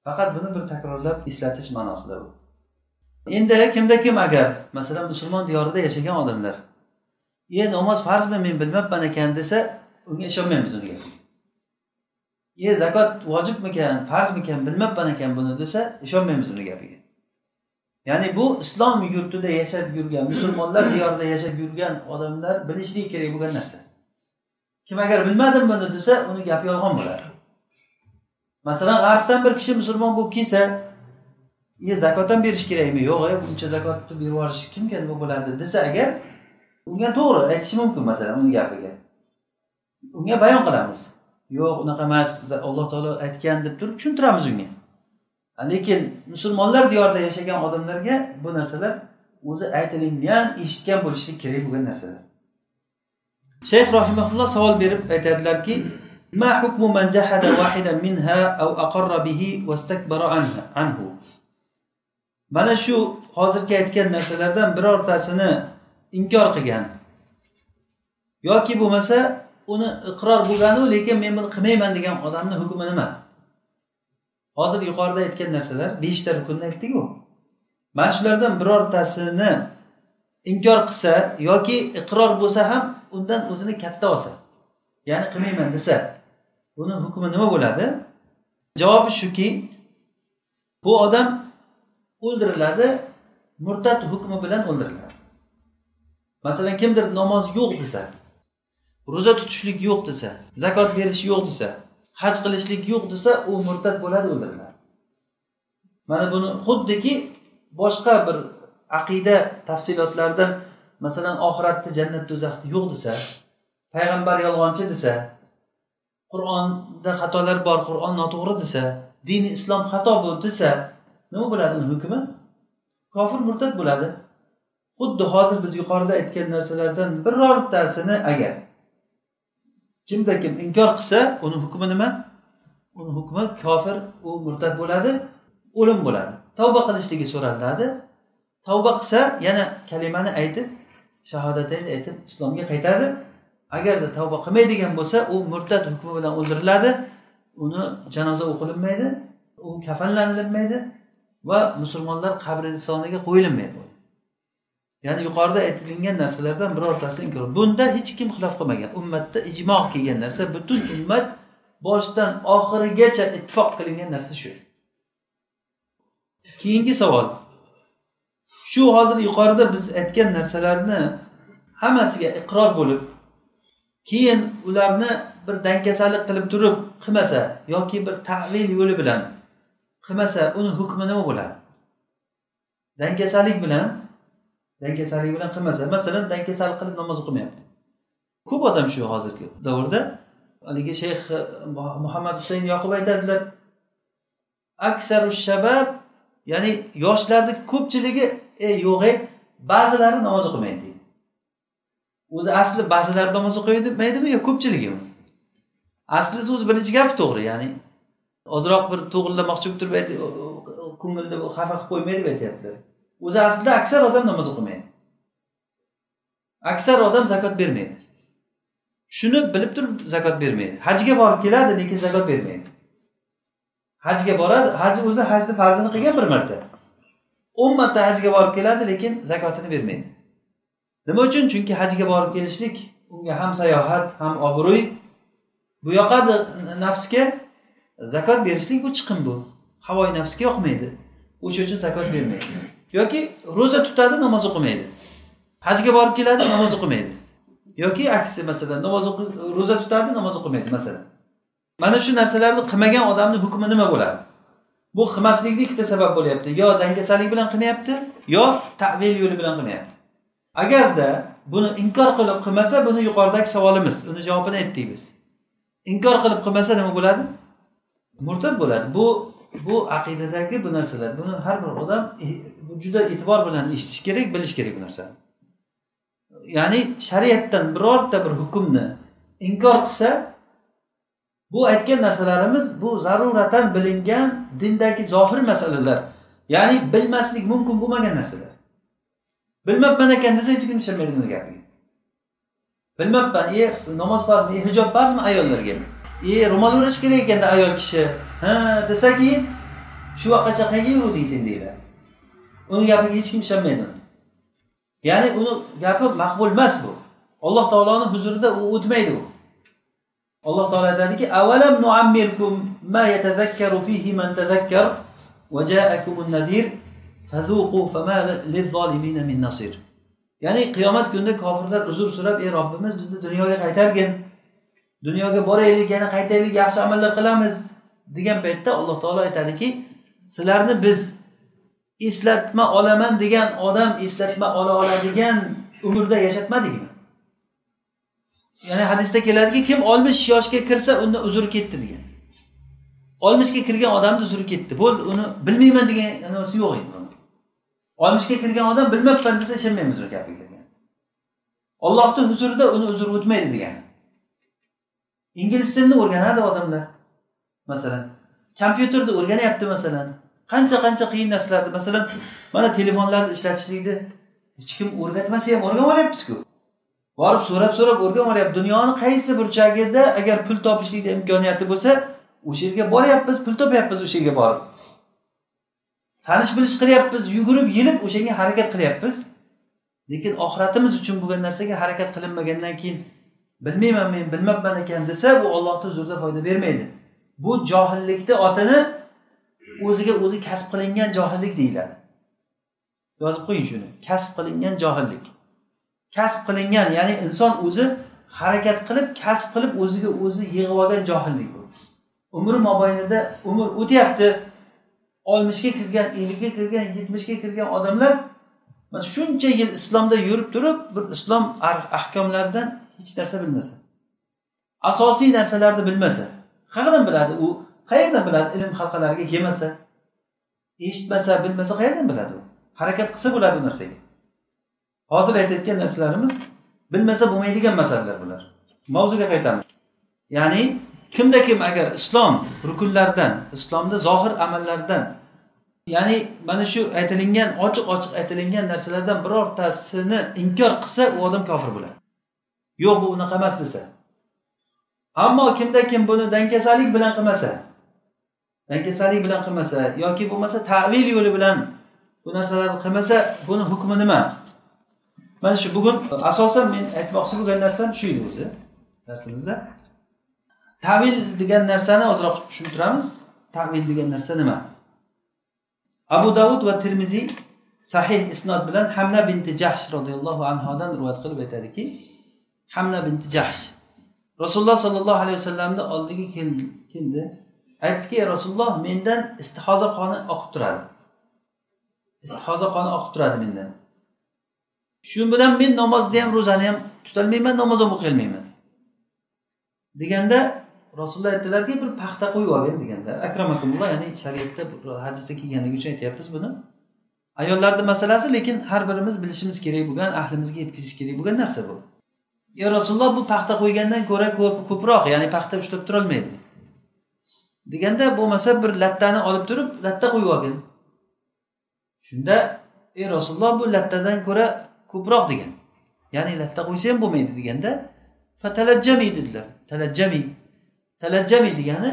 Faqat buni bir takrorlab eslatish ma'nosida bu. Endi kimda kim agar masalan musulmon diyorida yashagan odamlar e namoz farzmi men bilmabman ekan desa unga ishonmaymiz unga. Gapiga e zakot vojibmikan farzmikan bilmabman ekan buni desa ishonmaymiz uni gapiga. Ya'ni bu islom yurtida yashab yurgan musulmonlar diyorida yashab yurgan odamlar bilishligi kerak bo'lgan narsa. Kim agar bilmadim buni desa uni gapi yolg'on bo'ladi. Masalan g'arbdan bir kishi musulmon bo'lib kelsa e zakot ham berish kerakmi yo'q e buncha zakotni berib yuborish kimga nima bo'ladi desa agar unga to'g'ri aytishi mumkin masalan uni gapiga unga bayon qilamiz yo'q unaqa emas alloh taolo aytgan deb turib tushuntiramiz unga lekin musulmonlar diyorida yashagan odamlarga bu narsalar o'zi aytilingan eshitgan bo'lishlik kerak bo'lgan narsalar shayx rohimaulloh savol berib aytadilarki ما حكم من جحد واحدا منها أو أقر به واستكبر عنه mana shu hozirgi aytgan narsalardan birortasini inkor qilgan. Yoki bo'lmasa uni iqror bo'lganu lekin men buni qilmayman degan odamni hukmi nima? Hozir yuqorida aytgan narsalar beshta rukunni aytdiku. Mana shulardan birortasini inkor qilsa yoki iqror bo'lsa ham undan o'zini katta olsa ya'ni qilmayman desa buni hukmi nima bo'ladi? Javobi shuki bu odam o'ldiriladi murtad hukmi bilan o'ldiriladi. Masalan kimdir namoz yo'q desa ro'za tutishlik yo'q desa zakot berish yo'q desa haj qilishlik yo'q desa u murtad bo'ladi o'ldiriladi. Mana buni xuddiki boshqa bir aqida tafsilotlaridan masalan oxiratda jannat do'zaxni yo'q desa payg'ambar yolg'onchi desa qur'onda xatolar bor qur'on noto'g'ri desa dini islom xato bu desa nima bo'ladi uni hukmi? Kofir murtad bo'ladi. Xuddi hozir biz yuqorida aytgan narsalardan birortasini agar kimda kim inkor qilsa uni hukmi nima? Uni hukmi kofir u murtad bo'ladi o'lim bo'ladi. Tavba qilishligi so'raladi. Tavba qilsa yana kalimani aytib shahodatayni aytib islomga qaytadi. Agarda tavba qilmaydigan bo'lsa u murtad hukmi bilan o'ldiriladi. Uni janoza o'qilinmaydi u kafanlanilmaydi va musulmonlar qabristoniga qo'yilinmaydi ya'ni yuqorida aytilingan narsalardan birortasi inkor. Bunda hech kim xilof qilmagan. Ummatda ijmo kelgan narsa butun ummat boshidan oxirigacha ittifoq qilingan narsa shu. Keyingi savol. Shu hozir yuqorida biz aytgan narsalarni hammasiga iqror bo'lib keyin ularni bir dangasalik qilib turib qilmasa yoki bir tavil yo'li bilan qilmasa uni hukmi nima bo'ladi? Dangasalik bilan dangasalik bilan qilmasa masalan dangasalik qilib namoz o'qimayapti. Ko'p odam shu hozirgi davrda haligi shayx eh, muhammad husayn yoqub aytadilar aksaru shabab ya'ni yoshlarni ko'pchiligi ey yo'q ey ba'zilari namoz o'qimaydi deydi. O'zi asli ba'zilari namoz o'qimaydimi yo ko'pchiligimi aslisi so'z birinchi gapi to'g'ri ya'ni ozroq bir to'g'irlamoqchi bo'lib turib ko'ngilni xafa qilib qo'ymaydi deb aytyaptilar. O'zi aslida aksar odam namoz o'qimaydi. Aksar odam zakot bermaydi. Shuni bilib turib zakot bermaydi. Hajga borib keladi lekin zakot bermaydi. Hajga boradi haj o'zi hajni farzini qilgan bir marta. O'n marta hajga borib keladi lekin zakotini bermaydi. Nima uchun? Chunki hajga borib kelishlik unga ham sayohat ham obro'y bu yoqadi nafsga. Zakot berishlik bu chiqim bu. Havoyi nafsga yoqmaydi. O'sha uchun zakot bermaydi. Yoki ro'za tutadi namoz o'qimaydi. Hajga borib keladi namoz o'qimaydi. Yoki aksi masalan namoz ro'za tutadi namoz o'qimaydi masalan. Mana shu narsalarni qilmagan odamni hukmi nima bo'ladi? Bu qilmaslikni ikkita sabab bo'lyapti. Yo dangasalik bilan qilmayapti yo tavil yo'li bilan qilmayapti. Agarda buni inkor qilib qilmasa buni yuqoridagi savolimiz uni javobini aytdik biz. Inkor qilib qilmasa nima bo'ladi? Murtad bo'ladi. Bu bu aqidadagi bu narsalar buni har bir odam juda e'tibor bilan eshitish kerak bilish kerak bu narsani. Ya'ni shariatdan birorta bir hukmni inkor qilsa bu aytgan narsalarimiz bu zaruratan bilingan dindagi zohir masalalar. Ya'ni bilmaslik mumkin bo'lmagan narsalar. Bilmabman ekan desa hech kim tushunmaydi buni gapiga. Bilmabman e namoz farzmi e hijob farzmi ayollarga? E ro'mol o'rash kerak ekanda ayol kishi. Ha desa keyin shu vaqtgacha qayerga yuruvding sen deyiladi uni gapiga hech kim ishonmaydi. Ya'ni uni gapi maqbul emas bu. Alloh taoloni huzurida u o'tmaydi. U alloh taolo aytadiki avalam nuammirkum ma yatazakkaru fihi man tazakkar va ja'akumun nazir fazuqu fama lizzolimina min nasir. Ya'ni qiyomat kunida kofirlar uzr so'rab ey robbimiz bizni dunyoga qaytargin. Dunyoga boraylik yana qaytaylik yaxshi amallar qilamiz degan paytda alloh taolo aytadiki sizlarni biz eslatma olaman degan odam eslatma ola oladigan umrda yashatmadikmi? Ya'ni hadisda keladiki kim oltmish yoshga kirsa unda uzri ketdi degan. Oltmishga kirgan odamni uzri ketdi. Bo'ldi uni bilmayman degan nimasi yo'q edi oltmishga kirgan odam bilmabman desa ishonmaymiz uni gapiga degan ollohni huzurida uni uzri o'tmaydi degani. Ingliz tilini o'rganadi odamlar. Masalan kompyuterni o'rganyapti masalan. Qancha qancha qiyin narsalarni masalan mana telefonlarni ishlatishlikni hech kim o'rgatmasa ham o'rganib olyapmizku borib so'rab so'rab o'rganib olyapti. Dunyoni qaysi burchagida agar pul topishlikni imkoniyati bo'lsa o'sha yerga boryapmiz pul topyapmiz o'sha yerga borib. Tanish bilish qilyapmiz yugurib yelib o'shanga harakat qilyapmiz. Lekin oxiratimiz uchun bo'lgan narsaga harakat qilinmagandan keyin bilmayman men bilmabman ekan desa bu ollohni huzurida foyda bermaydi. Bu johillikni otini o'ziga o'zi kasb qilingan johillik deyiladi. Yozib qo'ying shuni. Kasb qilingan johillik. Kasb qilingan ya'ni inson o'zi harakat qilib kasb qilib o'ziga o'zi yig'ib olgan johillik bu. Umri mobaynida umr o'tyapti. Oltmishga kirgan ellikka kirgan yetmishga kirgan odamlar mana shuncha yil islomda yurib turib bir islom ahkomlaridan hech narsa bilmasa. Asosiy narsalarni bilmasa qayerdan biladi u? Qayerdan biladi ilm halqalariga kelmasa? Eshitmasa bilmasa qayerdan biladi u? Harakat qilsa bo'ladi u narsaga. Hozir aytayotgan narsalarimiz bilmasa bo'lmaydigan masalalar bular. Mavzuga qaytamiz. Ya'ni kimda kim agar islom rukunlaridan islomda zohir amallardan ya'ni mana shu aytilingan ochiq ochiq aytilingan narsalardan birortasini inkor qilsa u odam kofir bo'ladi. Yo'q bu unaqa emas desa. Ammo kimda kim buni dangasalik bilan qilmasa dangasalik bilan qilmasa yoki bo'lmasa tavil yo'li bilan bu narsalarni qilmasa buni hukmi nima? Mana shu bugun asosan men aytmoqchi bo'lgan narsam shu edi o'zi darsimizda. Tavil degan narsani ozroq tushuntiramiz. Tavil degan narsa nima? Abu davud va termiziy sahih isnod bilan hamna binti jahsh roziyallohu anhodan rivoyat qilib aytadiki hamna binti jahsh. Rasululloh sollallohu alayhi vasallamni oldiga keldi. Aytdiki ey rasululloh mendan istihoza qoni oqib turadi. Istihoza qoni oqib turadi mendan. Shu bilan men namozni ham ro'zani ham tutolmayman namoz ham o'qiy deganda rasululloh aytdilarki bir paxta qo'yib olgin deganlar akramakumulloh ya'ni shariatda hadisda kelganligi uchun aytyapmiz buni. Ayollarni masalasi lekin har birimiz bilishimiz kerak bo'lgan ahlimizga yetkazish kerak bo'lgan narsa bu. Ey rasululloh bu paxta qo'ygandan ko'ra ko'proq ya'ni paxta ushlab turolmaydi deganda bo'lmasa bir lattani olib turib latta qo'yib olgin. Shunda ey rasululloh bu lattadan ko'ra ko'proq degan ya'ni latta qo'ysa ham bo'lmaydi deganda fatalajjami dedilar. Talajjami talajjami degani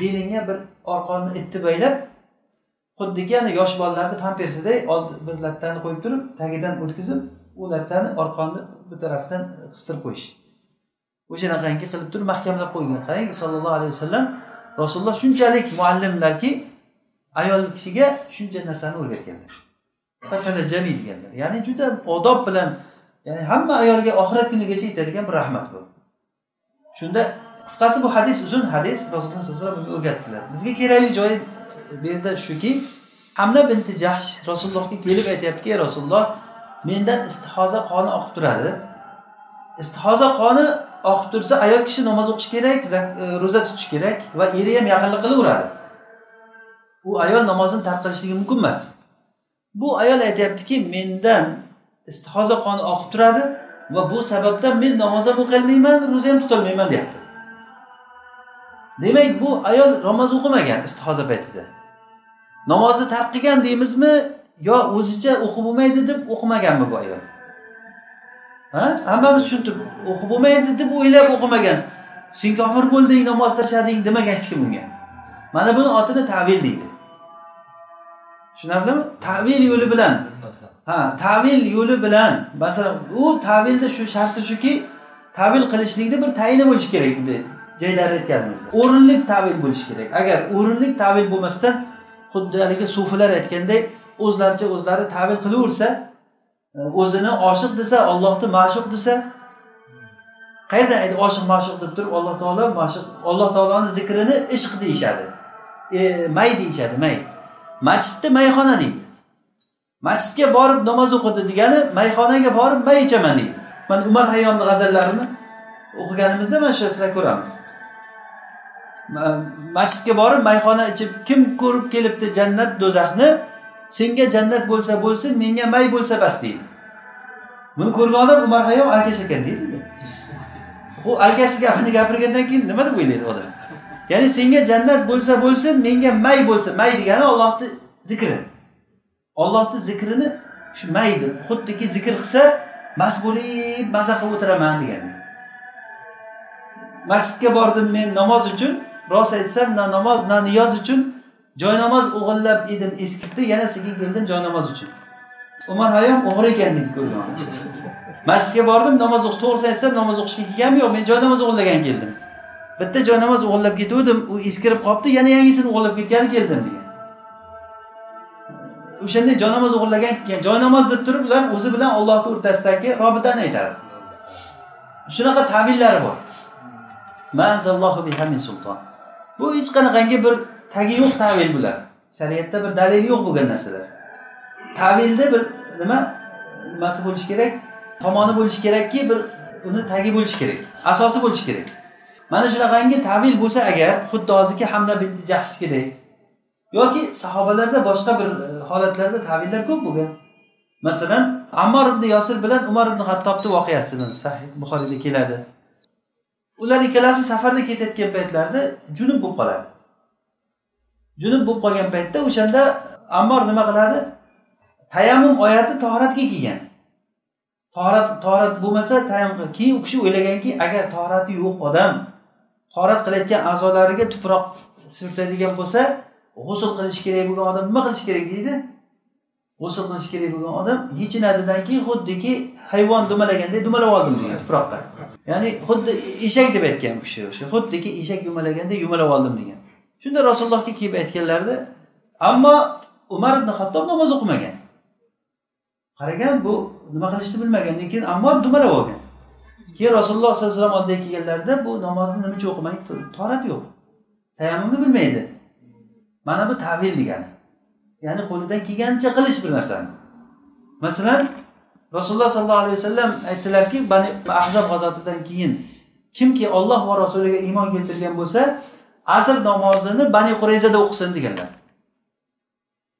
belingga bir orqonni itni baylab xuddiki yosh bolalarni pampersiday bir lattani qo'yib turib tagidan o'tkazib u lattani orqonni bir tarafidan qistirib qo'yish. O'shanaqangi qilib turib mahkamlab qo'ygan. Qarang sallallohu alayhi vasallam rasululloh shunchalik muallimlarki ayol kishiga shuncha narsani o'rgatganlar. Jami deganlar. Ya'ni juda odob bilan ya'ni hamma ayolga oxirat kunigacha yetadigan bir rahmat bu. Shunda qisqasi bu hadis uzun hadis rasululloh sallallohu alayhi vasallam bunga o'rgatdilar. Bizga kerakli joyi bu yerda shuki hamla binti jahsh rasulullohga kelib aytyaptiki ey rasululloh mendan istihoza qoni oqib turadi. Istihoza qoni oqib tursa ayol kishi namoz o'qishi kerak e, ro'za tutish kerak va eri ham yaqinlik qilaveradi. U ayol namozini tark qilishligi mumkin emas. Bu ayol aytyaptiki mendan istihoza qoni oqib turadi va bu sababdan men namoz ham o'qiolmayman ro'za ham tutolmayman deyapti. Demak bu ayol namoz o'qimagan istihoza paytida. Namozni tark qilgan deymizmi? Yo o'zicha o'qib bo'lmaydi deb o'qimaganmi bu ayol? Ha? Hammamiz tushuntirib o'qib bo'lmaydi deb o'ylab o'qimagan. Sen kofir bo'lding namoz tashlading demagan hech kim unga mana buni otini tavil deydi. Tushunarlimi? Tavil yo'li bilan. Ha tavil yo'li bilan. Masalan u tavilni shu sharti shuki tavil qilishlikni bir tayini bo'lishi kerak bunday jaydari aytganimizda. O'rinli tavil bo'lishi kerak. Agar o'rinli tavil bo'lmasdan xuddi haligi sufilar aytganday o'zlaricha o'zlari tavil qilaversa e, o'zini oshiq desa ollohni ma'shuq desa qayerdan aydi oshiq ma'shuq deb turib alloh taolo ma'shuq alloh taoloni zikrini ishq deyishadi. E, may deyishadi may. Masjidni mayxona deydi. Masjidga borib namoz o'qidi degani mayxonaga borib may ichaman deydi. Mana umar hayyomni g'azallarini o'qiganimizda mana shu narsalarni ko'ramiz. Masjidga borib mayxona ichib kim ko'rib kelibdi jannat do'zaxni senga jannat bo'lsa bo'lsin menga may bo'lsa bas deydi. Buni ko'rgan odam umar hayom alkash ekan deydi. U alkashni gapini gapirgandan keyin nima deb o'ylaydi odam? Ya'ni senga jannat bo'lsa bo'lsin menga may bo'lsa may degani ollohni zikri. Ollohni zikrini shu may deb xuddiki zikr qilsa mast bo'lib maza qilib o'tiraman degani. Masjidga bordim men namoz uchun rost aytsam na namoz na niyoz uchun joynamoz o'g'irlab edim eskitdi yana sekin keldim joynamoz uchun. Umar hayom o'g'ri ekan deydi ko'rgan masjidga bordim namoz o'qish to'g'risini aytsam namoz o'qishga kelganim yo'q men joynamoz o'g'irlagan keldim. Bitta joynamoz o'g'irlab ketgandim u eskirib qolibdi yana yangisini o'g'irlab ketgani keldim degan. O'shanday joynamoz o'g'irlagan joynamoz deb turib ular o'zi bilan ollohni o'rtasidagi robitani aytadi. Shunaqa tavillari bor. Bu hech qanaqangi bir tagi yo'q tavil bular. Shariatda bir dalili yo'q bo'lgan narsalar. Tavilni bir nima? Nimasi bo'lishi kerak? Tomoni bo'lishi kerakki bir uni tagi bo'lishi kerak. Asosi bo'lishi kerak. Mana shunaqangi tavil bo'lsa agar xuddi hozirgi hamda binti jahshnikidek yoki sahobalarda boshqa bir e, holatlarda tavillar ko'p bo'lgan. Masalan ammor ibn yosir bilan umar ibn hattobni voqeasi sahih buxoriyda keladi. Ular ikkalasi safarda ketayotgan paytlarida junub bo'lib qoladi. Junub bo'lib qolgan paytda o'shanda ammor nima qiladi? Tayammum oyati tohoratga kelgan. Tohorat tohorat bo'lmasa tayammum keyin u kishi o'ylaganki agar tohorati yo'q odam torat qilayotgan a'zolariga tuproq surtadigan bo'lsa g'usul qilish kerak bo'lgan odam nima qilish kerak deydi? G'usul qilish kerak bo'lgan odam yechinadidan keyin xuddiki hayvon dumalaganday dumalab oldim degan tuproqqa. Ya'ni xuddi eshak deb aytgan u kishi o'sha xuddiki eshak yumalaganday yumalab oldim degan. Shunda rasulullohga kelib aytganlarida ammo umar ibn hattob namoz o'qimagan. Qaragan bu nima qilishni bilmagandan keyin ammor dumalab olgan. Keyin rasululloh sollallohu alayhi vasallam oldiga kelganlarida bu namozni nima uchun o'qimaydi? Torat yo'q tayammumni bilmaydi. Mana bu tavil degani. Ya'ni qo'lidan kelgancha qilish bir narsani. Masalan rasululloh sollallohu alayhi vasallam aytdilarki bani ahzab g'azotidan keyin kimki olloh va rasuliga iymon keltirgan bo'lsa asr namozini bani qurayzada o'qisin deganlar.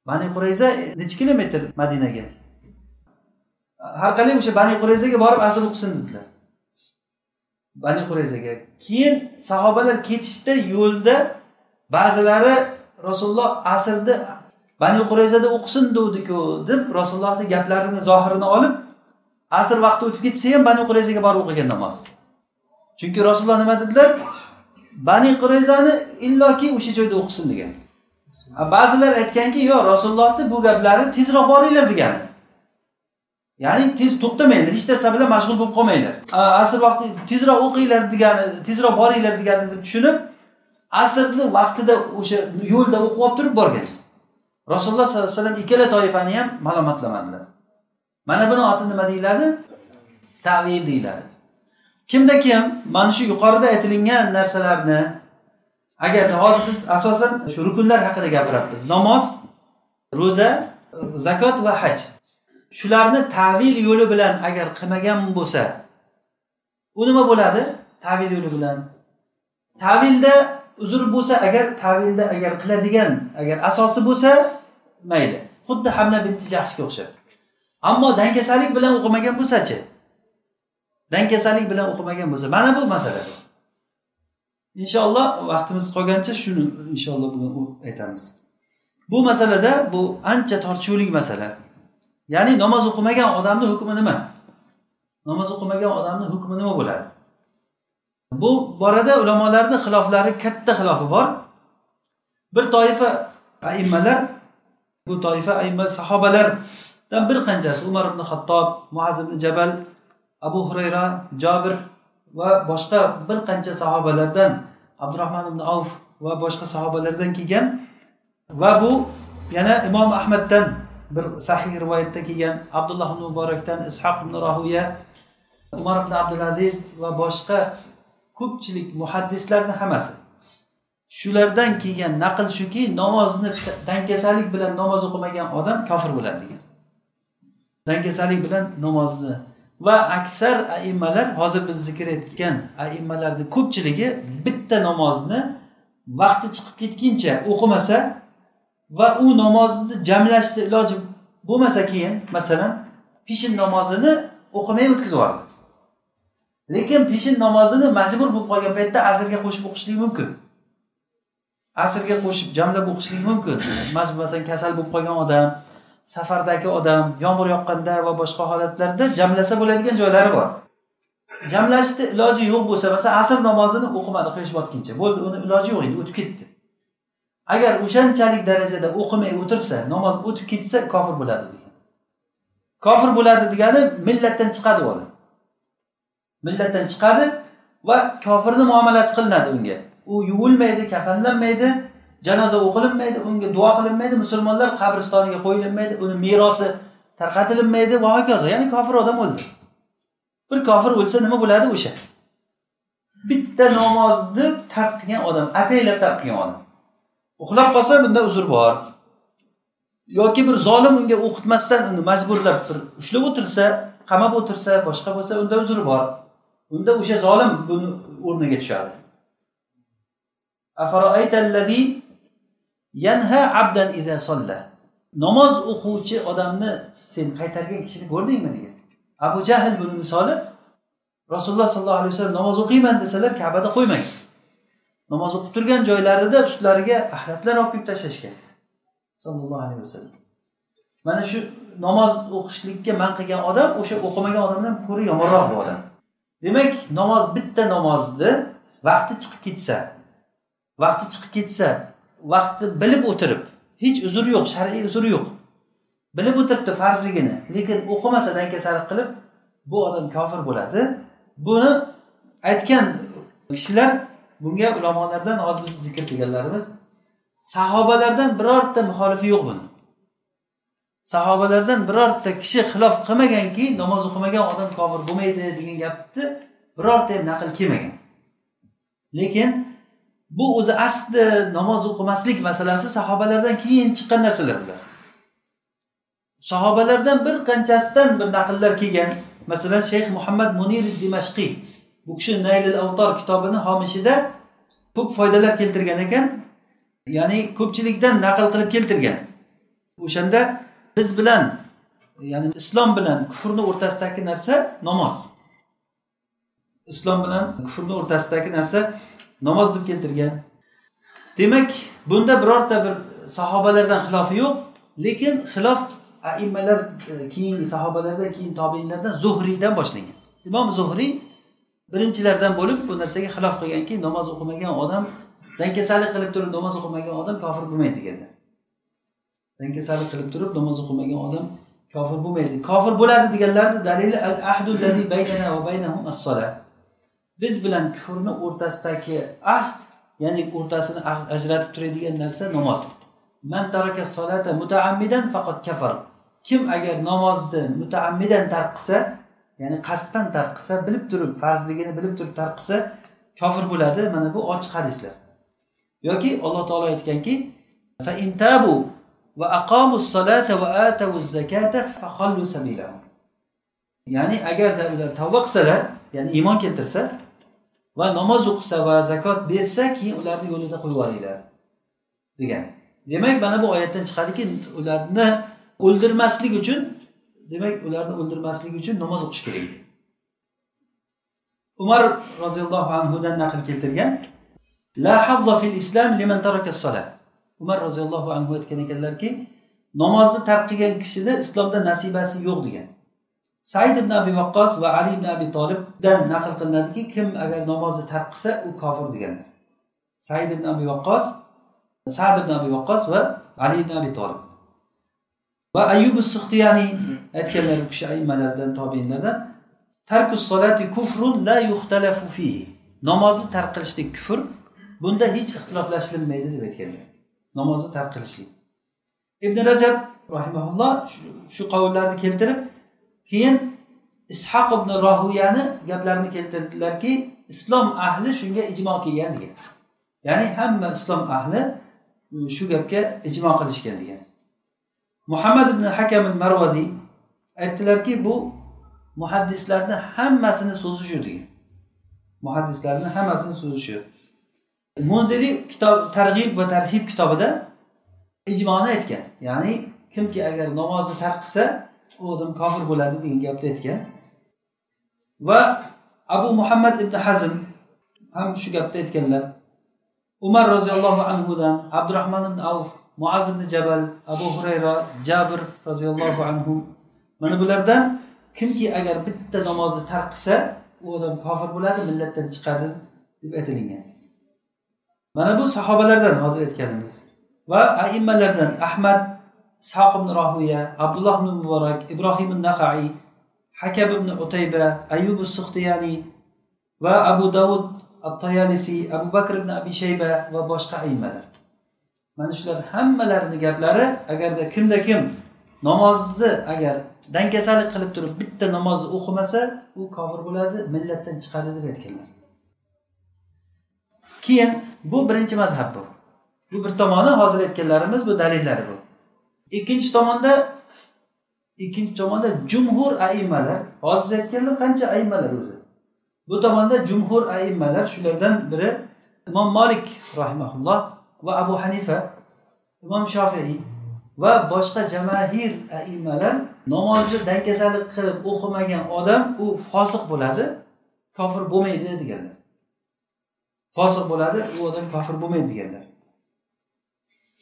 Bani qurayza e, necha kilometr madinaga? Har qalay o'sha bani qurayzaga borib asr o'qisin dedilar. Bani qurayzaga. Keyin sahobalar ketishda yo'lda ba'zilari rasululloh asrni bani qurayzada o'qisin deguvdiku deb rasulullohni gaplarini zohirini olib asr vaqti o'tib ketsa ham bani qurayzaga borib o'qigan namoz. Chunki rasululloh nima dedilar? Bani qurayzani illoki o'sha joyda o'qisin degan. Ba'zilar aytganki yo'q rasulullohni bu gaplari tezroq boringlar degani. Ya'ni tez to'xtamanglar hech narsa bilan mashg'ul bo'lib qolmanglar asr vaqti tezroq o'qinglar degani tezroq boringlar degani deb tushunib asrni vaqtida o'sha yo'lda o'qib olib turib borgan. Rasululloh sollallohu alayhi vasallam ikkala toifani ham malomatlamadilar mana buni oti nima deyiladi tavil deyiladi. Kimda kim? Mana shu yuqorida aytilingan narsalarni agar hozir biz asosan shu rukunlar haqida gapiryapmiz. Namoz ro'za zakot va haj. Shularni tavil yo'li bilan agar qilmagan bo'lsa u nima bo'ladi? Tavil yo'li bilan. Tavilda uzr bo'lsa agar tavilda agar qiladigan agar asosi bo'lsa mayli. Xuddi hamna binti jahshga o'xshab. Ammo dangasalik bilan o'qimagan bo'lsachi? Dangasalik bilan o'qimagan bo'lsa mana bu masala. Inshaalloh vaqtimiz qolgancha shuni inshaalloh bugun aytamiz. Bu masalada bu ancha tortishuvli masala. Ya'ni namoz o'qimagan odamni hukmi nima? Namoz o'qimagan odamni hukmi nima bo'ladi? Bu borada ulamolarni xiloflari katta xilofi bor. Bir toifa aimmalar bu toifa aimma sahobalardan bir qanchasi umar ibn hattob muaz ibn jabal abu hurayra jobir va boshqa bir qancha sahobalardan abdurahmon ibn avf va boshqa sahobalardan kelgan va bu yana imom ahmaddan bir sahih rivoyatda kelgan abdulloh ibn muborakdan ishoq ibn rohiya umar ibn abdulaziz va boshqa ko'pchilik muhaddislarni hammasi. Shulardan kelgan naql shuki namozni dangasalik bilan namoz o'qimagan odam kofir bo'ladi degan. Dangasalik bilan namozni va aksar aimmalar hozir biz zikr etgan aimmalarni ko'pchiligi bitta namozni vaqti chiqib ketguncha o'qimasa va u namozni jamlashni iloji bo'lmasa keyin masalan peshin namozini o'qimay o'tkazib yubordi lekin peshin namozini majbur bo'lib qolgan paytda asrga qo'shib o'qishlik mumkin. Asrga qo'shib jamlab o'qishlik mumkin. Masalan kasal bo'lib qolgan odam safardagi odam yomg'ir yoqqanda va boshqa holatlarda jamlasa bo'ladigan joylari bor. Jamlashni iloji yo'q bo'lsa masalan asr namozini o'qimadi quyosh botguncha bo'ldi uni iloji yo'q edi o'tib ketdi. Agar o'shanchalik darajada o'qimay o'tirsa namoz o'tib ketsa kofir bo'ladi degan. Kofir bo'ladi degani millatdan chiqadi u odam. Millatdan chiqadi va kofirni muomalasi qilinadi unga. U yuvilmaydi kafanlanmaydi janoza o'qilinmaydi unga duo qilinmaydi musulmonlar qabristoniga qo'yilinmaydi uni merosi tarqatilinmaydi va hokazo ya'ni kofir odam o'ldi. Bir kofir o'lsa nima bo'ladi o'sha? Bitta namozni tark qilgan odam ataylab tark qilgan odam. Uxlab qolsa bunda uzr bor. Yoki bir zolim unga o'qitmasdan uni majburlab bir ushlab o'tirsa qamab o'tirsa boshqa bo'lsa unda uzr bor. Unda o'sha zolim buni o'rniga tushadi. Yanha abdan ida solla. Namoz o'quvchi odamni sen qaytargan kishini ko'rdingmi degan. Abu jahl buni misoli rasululloh sollallohu alayhi vasallam namoz o'qiyman desalar kabada qo'ymagan namoz o'qib turgan joylarida ustlariga axlatlar olib kelib tashlashgan. Sallallohu alayhi vasallam. Mana shu namoz o'qishlikka man qilgan odam o'sha o'qimagan odamdan ko'ra yomonroq bu odam. Demak namoz bitta namozni vaqti chiqib ketsa vaqti chiqib ketsa vaqtni bilib o'tirib hech uzr yo'q shar'iy uzr yo'q. Bilib o'tiribdi farzligini lekin o'qimasa dankasalik qilib bu odam kofir bo'ladi. Buni aytgan kishilar bunga ulamolardan hozir biz zikr qilganlarimiz sahobalardan birorta muxolifi yo'q buni. Sahobalardan birorta kishi xilof qilmaganki namoz o'qimagan odam kofir bo'lmaydi degan gapni birorta ham naql kelmagan. Lekin bu o'zi asli namoz o'qimaslik masalasi sahobalardan keyin chiqqan narsalar bular. Sahobalardan bir qanchasidan bir naqllar kelgan masalan shayx muhammad munir dimashqiy bu kishi naylil avtor kitobini homishida ko'p foydalar keltirgan ekan ya'ni ko'pchilikdan naql qilib keltirgan. O'shanda biz bilan ya'ni islom bilan kufrni o'rtasidagi narsa namoz. Islom bilan kufrni o'rtasidagi narsa namoz deb keltirgan. Demak bunda birorta bir sahobalardan xilofi yo'q lekin xilof aimmalar e, keyingi sahobalardan keyin tobeinlardan zuhriydan boshlangan. Imom zuhriy birinchilardan bo'lib bu narsaga xilof qilganki namoz o'qimagan odam dankasalik qilib turib namoz o'qimagan odam kofir bo'lmaydi deganlar dankasalik qilib turib namoz o'qimagan odam kofir bo'lmaydi. Kofir bo'ladi deganlarni dalili al ahdu baynana va baynahum as-salat biz bilan kufrni o'rtasidagi ahd ya'ni o'rtasini ajratib turadigan narsa namoz. Man taraka solata mutaammidan faqat kafar. Kim agar namozni mutaammidan tark qilsa ya'ni qasddan tark qilsa bilib turib farzligini bilib turib tark qilsa kofir bo'ladi mana bu ochiq hadislar. Yoki alloh taolo aytganki fa intabu va va zakata ya'ni agarda ular tavba qilsalar ya'ni iymon keltirsa va namoz o'qisa va zakot bersa keyin ularni yo'lida qo'yib yuboringlar degan. Demak mana bu oyatdan chiqadiki ularni o'ldirmaslik uchun demak ularni o'ldirmaslik uchun namoz o'qish kerak. Umar roziyallohu anhudan naql keltirgan la havza fil islam liman taraka salat umar roziyallohu anhu aytgan ekanlarki namozni tark qilgan kishini islomda nasibasi yo'q degan. Said ibn abi vaqqos va ali ibn abi tolibdan naql qilinadiki kim agar namozni tark qilsa u kofir deganlar. Said ibn abi vaqqos sad ibn abi vaqqos va ali ibn abi tolib va ayubi suxtiyani aytganlar u kishi aymalardan tobeinlardan tarkus solati kufrun la yuxtalafu fihi. Namozni tark qilishlik kufr bunda hech ixtiloflashilmaydi deb aytganlar. Namozni tark qilishlik. Ibn rajab rahimaulloh shu qavullarni keltirib keyin ishoq ibn rohiyani gaplarini keltirdilarki islom ahli shunga ijmo kelgan degan. Ya'ni hamma islom ahli e, shu gapga ijmo qilishgan degan. Muhammad ibn hakam marvaziy aytdilarki bu muhaddislarni hammasini so'zi shu degan. Muhaddislarni hammasini so'zi shu munziriy kitob targ'ib va tarhib kitobida ijmoni aytgan. Ya'ni kimki agar namozni tark qilsa u odam kofir bo'ladi degan gapni aytgan. Va abu muhammad ibn hazm ham shu gapni aytganlar. Umar roziyallohu anhudan abdurahmon ibn avf muaz ibn jabal abu hurayra jabr roziyallohu anhu. Mana bulardan kimki agar bitta namozni tark qilsa u odam kofir bo'ladi millatdan chiqadi deb aytilingan. Mana bu sahobalardan hozir aytganimiz. Va aimmalardan ahmad ishoq ibn rohiya abdulloh ibn muborak ibrohim nahaiy hakab ibn utayba ayub suxtiyani va abu davud at tayalisi abu bakr ibn abi shayba va boshqa aymalar. Mana shular hammalarini gaplari agarda kimda kim namozni agar dangasalik qilib turib bitta namozni o'qimasa u kofir bo'ladi millatdan chiqadi deb aytganlar. Keyin bu birinchi mazhab bu. Bu bir tomoni hozir aytganlarimiz bu dalillari bu. Ikkinchi tomonda ikkinchi tomonda jumhur aimmalar hozir biz aytganlar qancha aimmalar o'zi. Bu tomonda jumhur aimmalar shulardan biri imom molik rahimaulloh va abu hanifa imom shofiiy va boshqa jamahir aimmalar namozni dangasalik qilib o'qimagan odam u fosiq bo'ladi kofir bo'lmaydi deganlar. Fosiq bo'ladi u odam kofir bo'lmaydi deganlar.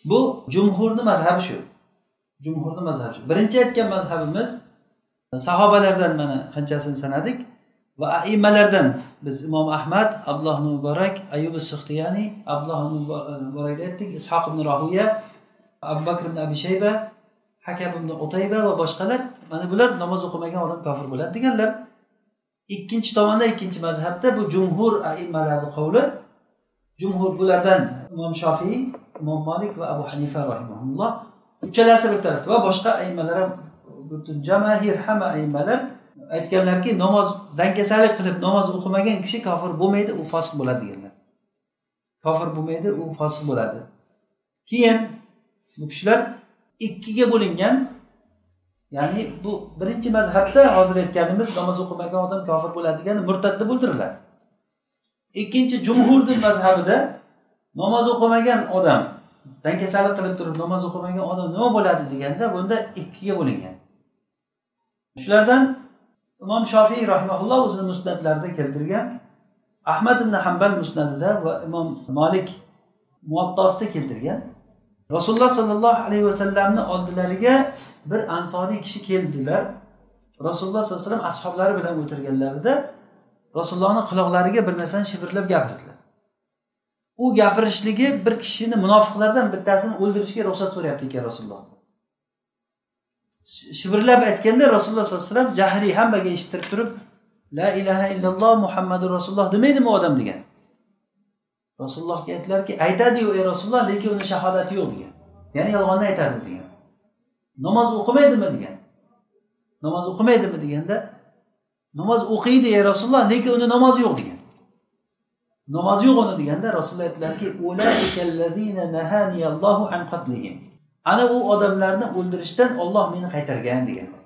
Bu jumhurni mazhabi shu. Jumhurni mazhabi. Birinchi aytgan mazhabimiz sahobalardan mana qanchasini sanadik? Va aimmalardan biz imom ahmad abdulloh muborak ayubi suxtiyani abdulloh muborakni e, aytdik ishoq ibn rohiya abu bakr ibn abi shayba hakam ibn utayba va boshqalar. Mana bular namoz o'qimagan odam kofir bo'ladi deganlar. Ikkinchi tomonda ikkinchi mazhabda bu jumhur aimalarni qovli. Jumhur bulardan imom shofiy imom molik va abu hanifa rahimaulloh uchalasi bir tarafda va boshqa aymalar ham butun jamahir hamma aymalar aytganlarki namoz dangasalik qilib namoz o'qimagan kishi kofir bo'lmaydi u fosiq bo'ladi deganlar. Kofir bo'lmaydi u fosiq bo'ladi. Keyin bu kishilar ikkiga bo'lingan ya'ni bu birinchi mazhabda hozir aytganimiz namoz o'qimagan odam kofir bo'ladi degani murtadni deb o'ldiriladi ikkinchi jumhurni mazhabida namoz o'qimagan odam dangasalik qilib turib namoz o'qimagan odam nima bo'ladi deganda bunda ikkiga bo'lingan. Shulardan imom shofiy rahimaulloh o'zini musnatlarida keltirgan ahmad ibn hambal musnadida va imom molik muattosida keltirgan. Rasululloh sollallohu alayhi vasallamni oldilariga bir ansoriy kishi keldilar. Rasululloh sollallohu alayhi vasallam ashoblari bilan o'tirganlarida rasulullohni quloqlariga bir narsani shivirlab gapirdilar. U gapirishligi bir kishini munofiqlardan bittasini o'ldirishga ruxsat so'rayapti ekan rasulullohdan shivirlab aytganda rasululloh sollallohu alayhi vasallam jahriy hammaga eshittirib turib la ilaha illalloh muhammadu rasululloh demaydimi u odam? degan. Rasulullohga aytdilarki aytadiyu ey rasululloh lekin uni shahodati yo'q degan. Ya'ni yolg'onni aytadi degan. Namoz o'qimaydimi? degan. Namoz o'qimaydimi? deganda namoz o'qiydi ey rasululloh lekin uni namozi yo'q degan. Namoz yo'q uni deganda rasululloh aytdilarki ana u odamlarni o'ldirishdan olloh meni qaytargan deganlar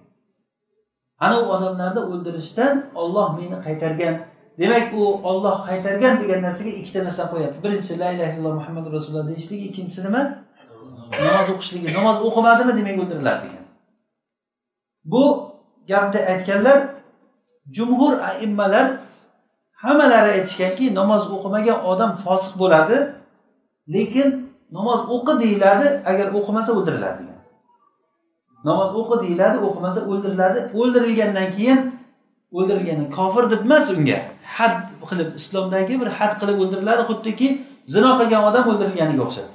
ana u odamlarni o'ldirishdan olloh meni qaytargan. Demak u olloh qaytargan degan narsaga ikkita narsa qo'yapti. Birinchisi la ilaha illalloh muhammadu rasululloh deyishligi ikkinchisi nima? Namoz o'qishligi. Namoz o'qimadimi demak o'ldiriladi degan. Bu gapni aytganlar jumhur aimmalar hammalari aytishganki namoz o'qimagan odam fosiq bo'ladi lekin namoz o'qi deyiladi agar o'qimasa o'ldiriladi degan. Namoz o'qi deyiladi o'qimasa o'ldiriladi. O'ldirilgandan keyin o'ldirilgani kofir deb emas unga. Had qilib islomdagi bir had qilib o'ldiriladi xuddiki zino qilgan odam o'ldirilganiga o'xshaydi.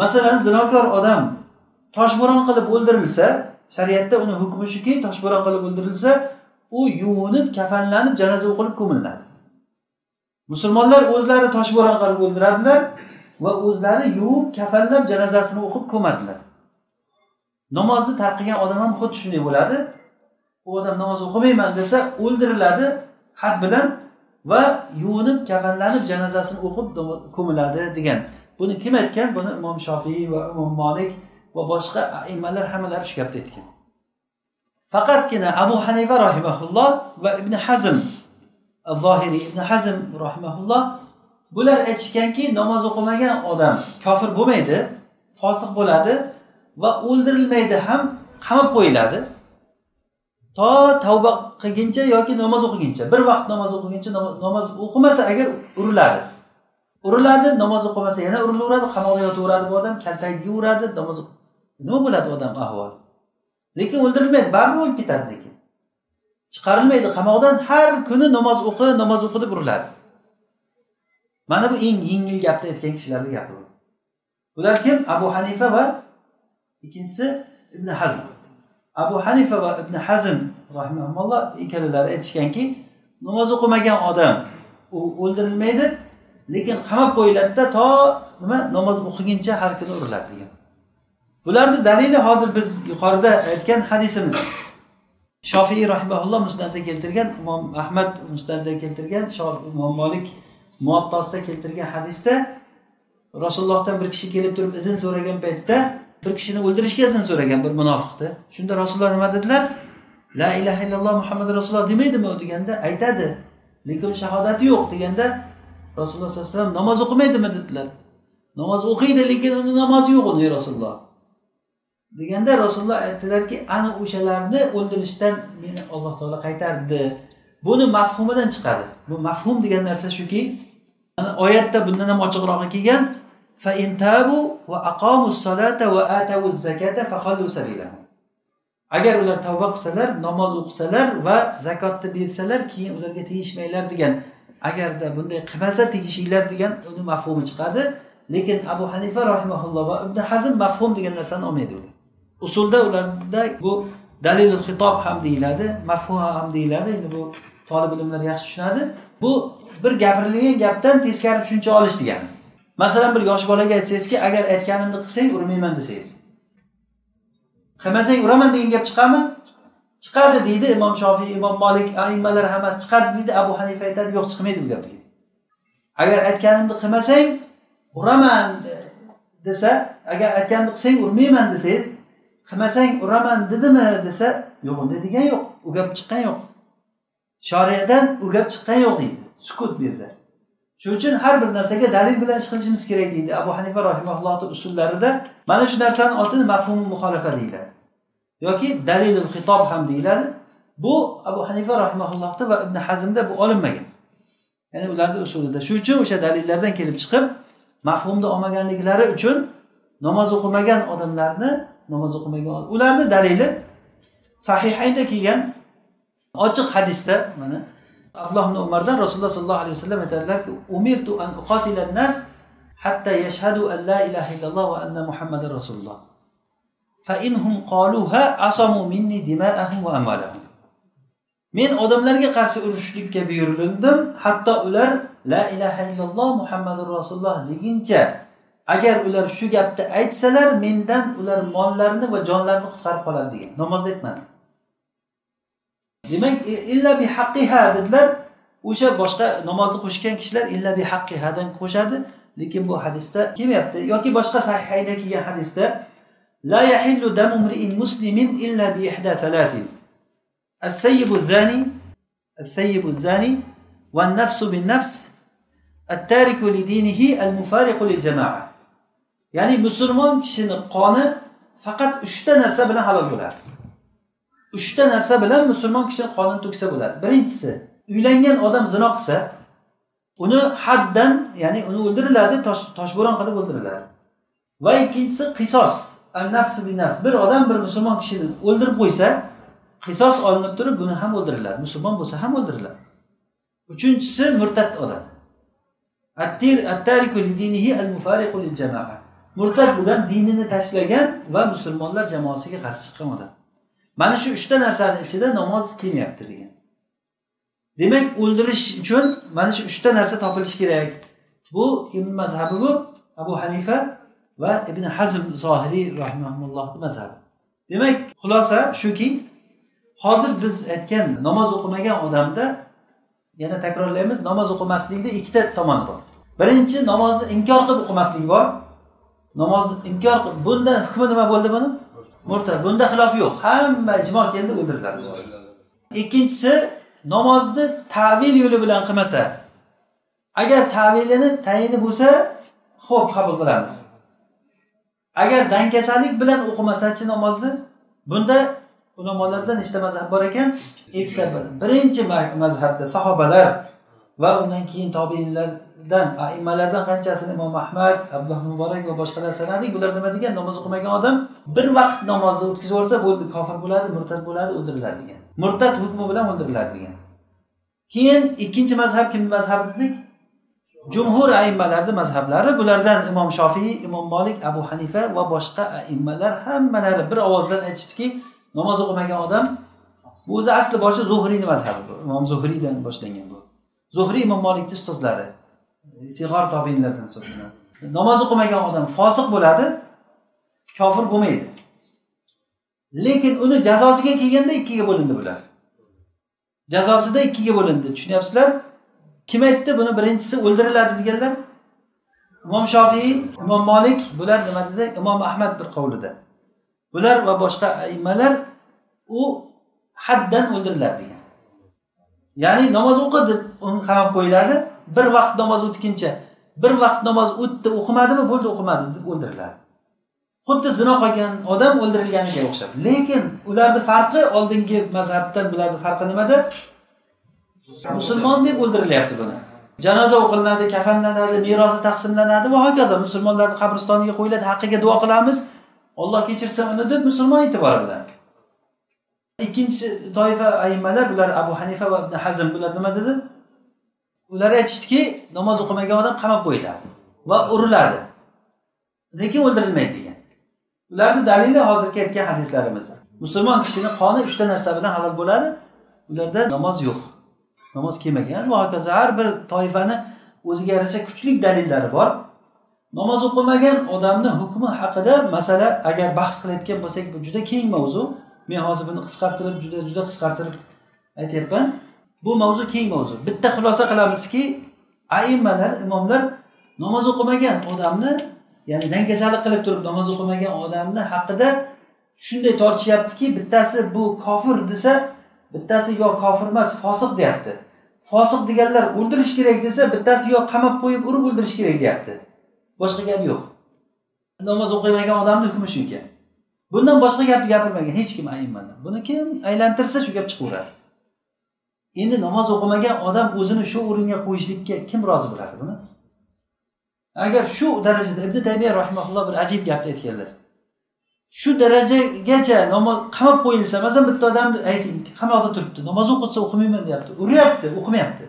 Masalan zinokor odam toshbo'ron qilib o'ldirilsa shariatda uni hukmi shuki toshbo'ron qilib o'ldirilsa u yuvinib kafanlanib janoza o'qilib ko'miladi musulmonlar o'zlari toshbo'ron qilib o'ldiradilar va o'zlari yuvib kafanlab janozasini o'qib ko'madilar. Namozni tark qilgan odam ham xuddi shunday bo'ladi. U odam namoz o'qimayman desa o'ldiriladi had bilan va yuvinib kafanlanib janozasini o'qib ko'miladi degan. Buni kim aytgan? Buni imom shofiy va imom molik va boshqa aimmalar hammalari shu gapni aytgan. Faqatgina abu hanifa rahimaulloh va ibn hazm zohiriy ibn hazm rahimaulloh bular aytishganki namoz o'qimagan odam kofir bo'lmaydi fosiq bo'ladi va o'ldirilmaydi ham qamab qo'yiladi. To tavba qilguncha yoki namoz o'qiguncha bir vaqt namoz o'qiguncha namoz o'qimasa agar uriladi. Uriladi namoz o'qimasa yana urilaveradi qamoqda yotaveradi bu odam kaltak uradi namoz nima bo'ladi odam ahvoli lekin o'ldirilmaydi baribir o'lib ketadi lekin. Chiqarilmaydi. Qamoqdan har kuni namoz o'qi namoz o'qi deb uriladi. Mana bu eng yengil gapni aytgan kishilarni gapi bu. Bular kim? Abu hanifa va ikkinchisi ibn hazm. Abu hanifa va ibn hazm rahimaulloh ikkalalari aytishganki namoz o'qimagan odam u o'ldirilmaydi lekin qamab qo'yiladida to nima namoz o'qiguncha har kuni uriladi degan. Bularni dalili hozir biz yuqorida aytgan hadisimiz. Shofiiy rahimaulloh musnatda keltirgan imom ahmad musnatda keltirgan imom molik muattosida keltirgan hadisda rasulullohdan bir kishi kelib turib izn so'ragan paytda bir kishini o'ldirishga izn so'ragan bir munofiqni shunda rasululloh nima dedilar? La ilaha illalloh muhammad rasululloh demaydimi u deganda aytadi. Lekin shahodati yo'q deganda rasululloh sallallohu alayhi vasallam namoz o'qimaydimi dedilar. Namoz o'qiydi lekin uni namozi yo'q uni rasululloh. Deganda rasululloh aytdilarki ana o'shalarni o'ldirishdan meni alloh taolo qaytardi. Buni mafhumidan chiqadi. Bu mafhum degan narsa shuki oyatda bundan ham ochiqrog'i kelgan agar ular tavba qilsalar namoz o'qisalar va zakotni bersalar keyin ularga tegishmanglar degan. Agarda bunday qilmasa tegishinglar degan uni mafhumi chiqadi. Lekin abu hanifa rahimaulloh va ibn hazm mafhum degan narsani olmaydi ular. Usulda ularda bu dalilul xitob ham deyiladi mafhum ham deyiladi. Endi bu tolib ilmlar yaxshi tushunadi. Bu bir gapirilgan gapdan teskari tushuncha olish degani. Masalan bir yosh bolaga aytsangizki agar aytganimni qilsang urmayman desangiz. Qilmasang uraman degan gap chiqadimi chiqadi deydi imom shofiy imom molik aimmalar hammasi chiqadi deydi abu hanifa aytadi yo'q chiqmaydi bu gap deydi. Agar aytganimni qilmasang uraman desa agar aytganimni qilsang urmayman desangiz qilmasang uraman dedimi desa yo'q unday degan yo'q u gap chiqqan yo'q. Shoriyadan u gap chiqqan yo'q deydi sukut berdi. Shuning uchun har bir narsaga dalil bilan ish qilishimiz kerak deydi abu hanifa rahimaullohni usullarida. Mana shu narsani otini mafhumi muxolifa deyiladi. Yoki dalilul xitob ham deyiladi. Bu abu hanifa rahimaullohda va ibn hazmda bu olinmagan. Ya'ni ularni usulida. Shuning uchun o'sha dalillardan kelib chiqib mafhumni olmaganliklari uchun namoz o'qimagan odamlarni namoz o'qimagan ularni dalili sahihaynda kelgan ochiq hadisda mana abdulloh ibn umardan rasululloh sollallohu alayhi vasallam aytadilarki umirtu an uqatila nas hatta yashhadu an la ilaha illalloh va anna muhammadan rasululloh. Fa inhum qaluha asamu minni dima'ahum va amwalahum. Men odamlarga qarshi urushishlikka buyurildim hatto ular la ilaha illalloh muhammadu rasululloh deguncha agar ular shu gapni aytsalar mendan ular mollarini va jonlarini qutqarib qoladi degan namozda aytmadi demak illa bi haqqiha dedilar o'sha boshqa namozni qo'shgan kishilar illa bi haqqihadan qo'shadi lekin bu hadisda kelmayapti yoki boshqa sahihayda kelgan hadisda la yahillu damu muslimin illa bi ihda thalathin السيب الزاني الثيب الزاني والنفس بالنفس التارك لدينه المفارق للجماعة ya'ni musulmon kishini qoni faqat uchta narsa bilan halol bo'ladi. Uchta narsa bilan musulmon kishini qonini to'ksa bo'ladi. Birinchisi uylangan odam zino qilsa uni haddan ya'ni uni o'ldiriladi toshbo'ron qilib o'ldiriladi. Va ikkinchisi qisos nafs nafs bir odam bir musulmon kishini o'ldirib qo'ysa qisos olinib turib buni ham o'ldiriladi. Musulmon bo'lsa ham o'ldiriladi. Uchinchisi murtad odam. Murtad bo'lgan dinini tashlagan va musulmonlar jamoasiga qarshi chiqqan odam mana shu uchta narsani ichida namoz kelmayapti degan. Demak o'ldirish uchun mana shu uchta narsa topilishi kerak. Bu kimni mazhabi bu abu hanifa va ibn hazm zohiriy rahimahullohni mazhabi. Demak xulosa shuki hozir biz aytgan namoz o'qimagan odamda yana takrorlaymiz namoz o'qimaslikda ikkita tomon bor. Birinchi namozni inkor qilib o'qimaslik bor. Namozni inkor qilib bunda hukmi nima bo'ldi buni? Murtad. Bunda xilof yo'q. Hamma ijmo keldi o'ldiriladi. Ikkinchisi namozni tavil yo'li bilan qilmasa agar tavilini tayini bo'lsa ho'p qabul qilamiz. Agar dangasalik bilan o'qimasachi namozni bunda ulamolarda nechta mazhab bor ekan? Ikkita birinchi mazhabda sahobalar va undan keyin dan aimmalardan qanchasini imom ahmad abdulloh muborak va boshqalar sanadik bular nima degan? Namoz o'qimagan odam bir vaqt namozni o'tkazib yuborsa bo'ldi kofir bo'ladi murtad bo'ladi o'ldiriladi degan. Murtad hukmi bilan o'ldiriladi degan. Keyin ikkinchi mazhab kimni mazhabi dedik? Jumhur aimmalarni mazhablari bulardan imom shofiy imom molik abu hanifa va boshqa aimmalar hammalari bir ovozdan aytishdiki namoz o'qimagan odam bu o'zi asli boshi zuhriyni mazhabi bu imom zuhriydan boshlangan bu. Zuhriy imom molikni ustozlari. Sig'or tobinlardan hisoblanadi namoz o'qimagan odam fosiq bo'ladi kofir bo'lmaydi. Lekin uni jazosiga kelganda ikkiga bo'lindi bular. Jazosida ikkiga bo'lindi. Tushunyapsizlar? Kim aytdi buni? Birinchisi o'ldiriladi deganlar. Imom shofiy imom molik bular nima dedi? Imom ahmad bir qovlida. Bular va boshqa aimmalar u haddan o'ldiriladi degan. Ya'ni namoz o'qi deb uni qamab qo'yiladi. Bir vaqt namoz o'tguncha bir vaqt namoz o'tdi o'qimadimi? Bo'ldi o'qimadi deb o'ldiriladi. Xuddi zino qilgan odam o'ldirilganiga o'xshab. Lekin ularni farqi oldingi mazhabdan bularni farqi nimada? Musulmon deb o'ldirilyapti buni. Janoza o'qilinadi kafanlanadi merosi taqsimlanadi va hokazo musulmonlarni qabristoniga qo'yiladi haqqiga duo qilamiz. Olloh kechirsin uni deb musulmon e'tibori bilan. Ikkinchi toifa aymalar bular abu hanifa va ibn hazm bular nima dedi? Ular aytishdiki namoz o'qimagan odam qamab qo'yiladi va uriladi. Lekin o'ldirilmaydi degan. Ularni dalili hozirgi aytgan hadislarimiz. Musulmon kishini qoni uchta narsa bilan halol bo'ladi ularda namoz yo'q. Namoz kelmagan va hokazo har bir toifani o'ziga yarasha kuchli dalillari bor. Namoz o'qimagan odamni hukmi haqida masala agar bahs qilayotgan bo'lsak bu juda keng mavzu. Men hozir buni qisqartirib juda juda qisqartirib aytyapman. Bu mavzu keng mavzu. Bitta xulosa qilamizki aimmalar imomlar namoz o'qimagan odamni ya'ni dangasalik qilib turib namoz o'qimagan odamni haqida shunday tortishyaptiki bittasi bu kofir desa bittasi yo kofir emas fosiq deyapti. Fosiq deganlar o'ldirish kerak desa bittasi yo qamab qo'yib urib o'ldirish kerak deyapti. Boshqa gap yo'q. Namoz o'qimagan odamni hukmi shu ekan bundan boshqa gapni gapirmagan hech kim ayimmadan buni kim aylantirsa shu gap chiqaveradi. Endi namoz o'qimagan odam o'zini shu o'ringa qo'yishlikka kim rozi bo'ladi buni? Agar shu darajada ibn tabiya rahimaulloh bir ajib gapni aytganlar. Shu darajagacha namoz qamab qo'yilsa masalan bitta odamni ayting qamoqda turibdi namoz o'qitsa o'qimayman deyapti uryapti o'qimayapti.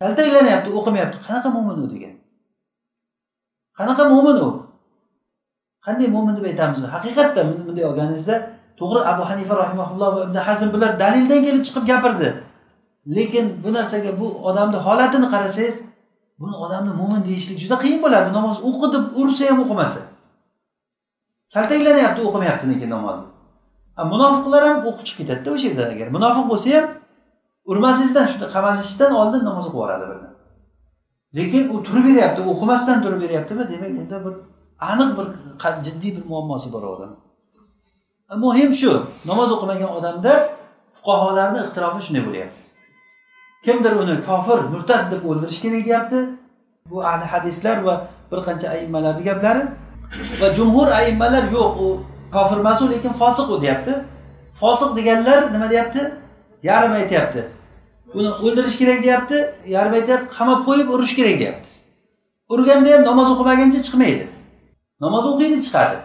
Kaltaklanyapti o'qimayapti. Qanaqa mo'min u degan? Qanaqa mo'min u? Qanday mo'min deb aytamiz haqiqatda bunday olganingizda to'g'ri abu hanifa rahimaulloh va ibn hazm bular dalildan kelib chiqib gapirdi. Lekin bu narsaga bu odamni holatini qarasangiz buni odamni mo'min deyishlik juda qiyin bo'ladi. Namoz o'qi deb ursa ham o'qimasa. Kaltaklanyapti o'qimayapti lekin namozni. Munofiqlar ham o'qib chiqib ketadida o'sha yerdan agar. Munofiq bo'lsa ham urmasingizdan shunday qamalishdan oldin namoz o'qib yuboradi birdan. Lekin u turib beryapti o'qimasdan turib beryaptimi demak unda bir aniq bir jiddiy bir muammosi bor odam. Muhim shu. Namoz o'qimagan odamda fuqarolarni ixtirofi shunday bo'lyapti. Kimdir uni kofir murtad deb o'ldirish kerak deyapti. Bu ahli hadislar va bir qancha aimmalarni gaplari. Va jumhur aimmalar yo'q u kofir emas u lekin fosiq u deyapti. Fosiq deganlar nima deyapti? Yarim aytyapti. Uni o'ldirish kerak deyapti yarim aytyapti. Qamab qo'yib urish kerak deyapti. Urganda ham namoz o'qimaguncha chiqmaydi. Namoz o'qiydi chiqadi.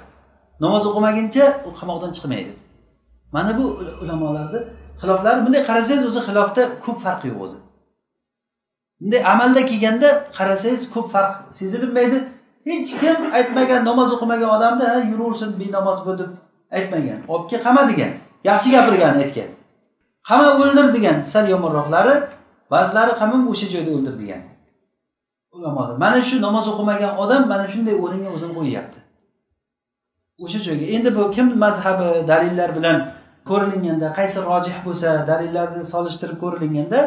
Namoz o'qimaguncha u qamoqdan chiqmaydi. Mana bu ulamolarni xiloflari bunday qarasangiz o'zi xilofda ko'p farq yo'q o'zi. Bunday amalda kelganda qarasangiz ko'p farq sezilmaydi hech kim aytmagan namoz o'qimagan odamni yuraversin benamoz bu deb aytmagan. Olib kel qama degan yaxshi gapirgan aytgan. Qama o'ldir degan sal yomonroqlari ba'zilari qamab o'sha joyda o'ldir degan. Ulamolar mana shu namoz o'qimagan odam mana shunday o'ringa o'zini qo'yyapti. O'sha joyga. Endi bu kim mazhabi dalillar bilan ko'rilinganda qaysi rojih bo'lsa dalillarni solishtirib ko'rilinganda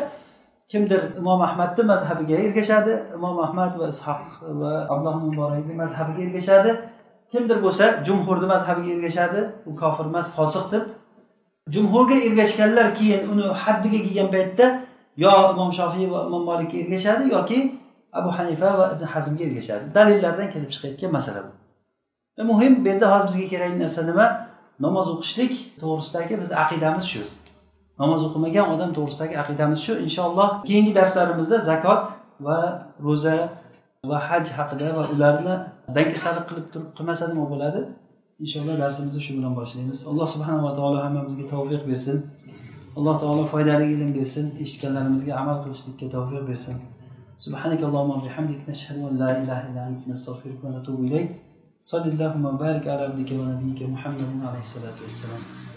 kimdir imom ahmadni mazhabiga ergashadi. Imom ahmad va ishoq va abdulloh muborakni mazhabiga ergashadi. Kimdir bo'lsa jumhurni mazhabiga ergashadi. U kofir emas fosiq deb. Jumhurga ergashganlar keyin uni haddiga kelgan paytda yo imom shofiy va imom molikka ergashadi yoki abu hanifa va ibn hazmga ergashadi. Dalillardan kelib chiqayotgan masala bu. E, muhim bu yerda hozir bizga kerakli narsa nima? namoz o'qishlik to'g'risidagi bizni aqidamiz shu namoz o'qimagan odam to'g'risidagi aqidamiz shu inshaalloh keyingi darslarimizda zakot va ro'za va haj haqida va ularni dangasalik qilib turib qilmasa nima bo'ladi inshaalloh darsimizni shu bilan boshlaymiz alloh subhanava taolo hammamizga tavfiq bersin alloh taolo foydali ilm bersin eshitganlarimizga amal qilishlikka tavfiq bersin سبحانك اللهم وبحمدك نشهد ان لا اله الا انت نستغفرك ونتوب اليك صلى اللهم وبارك على عبدك ونبيك محمد عليه الصلاة والسلام.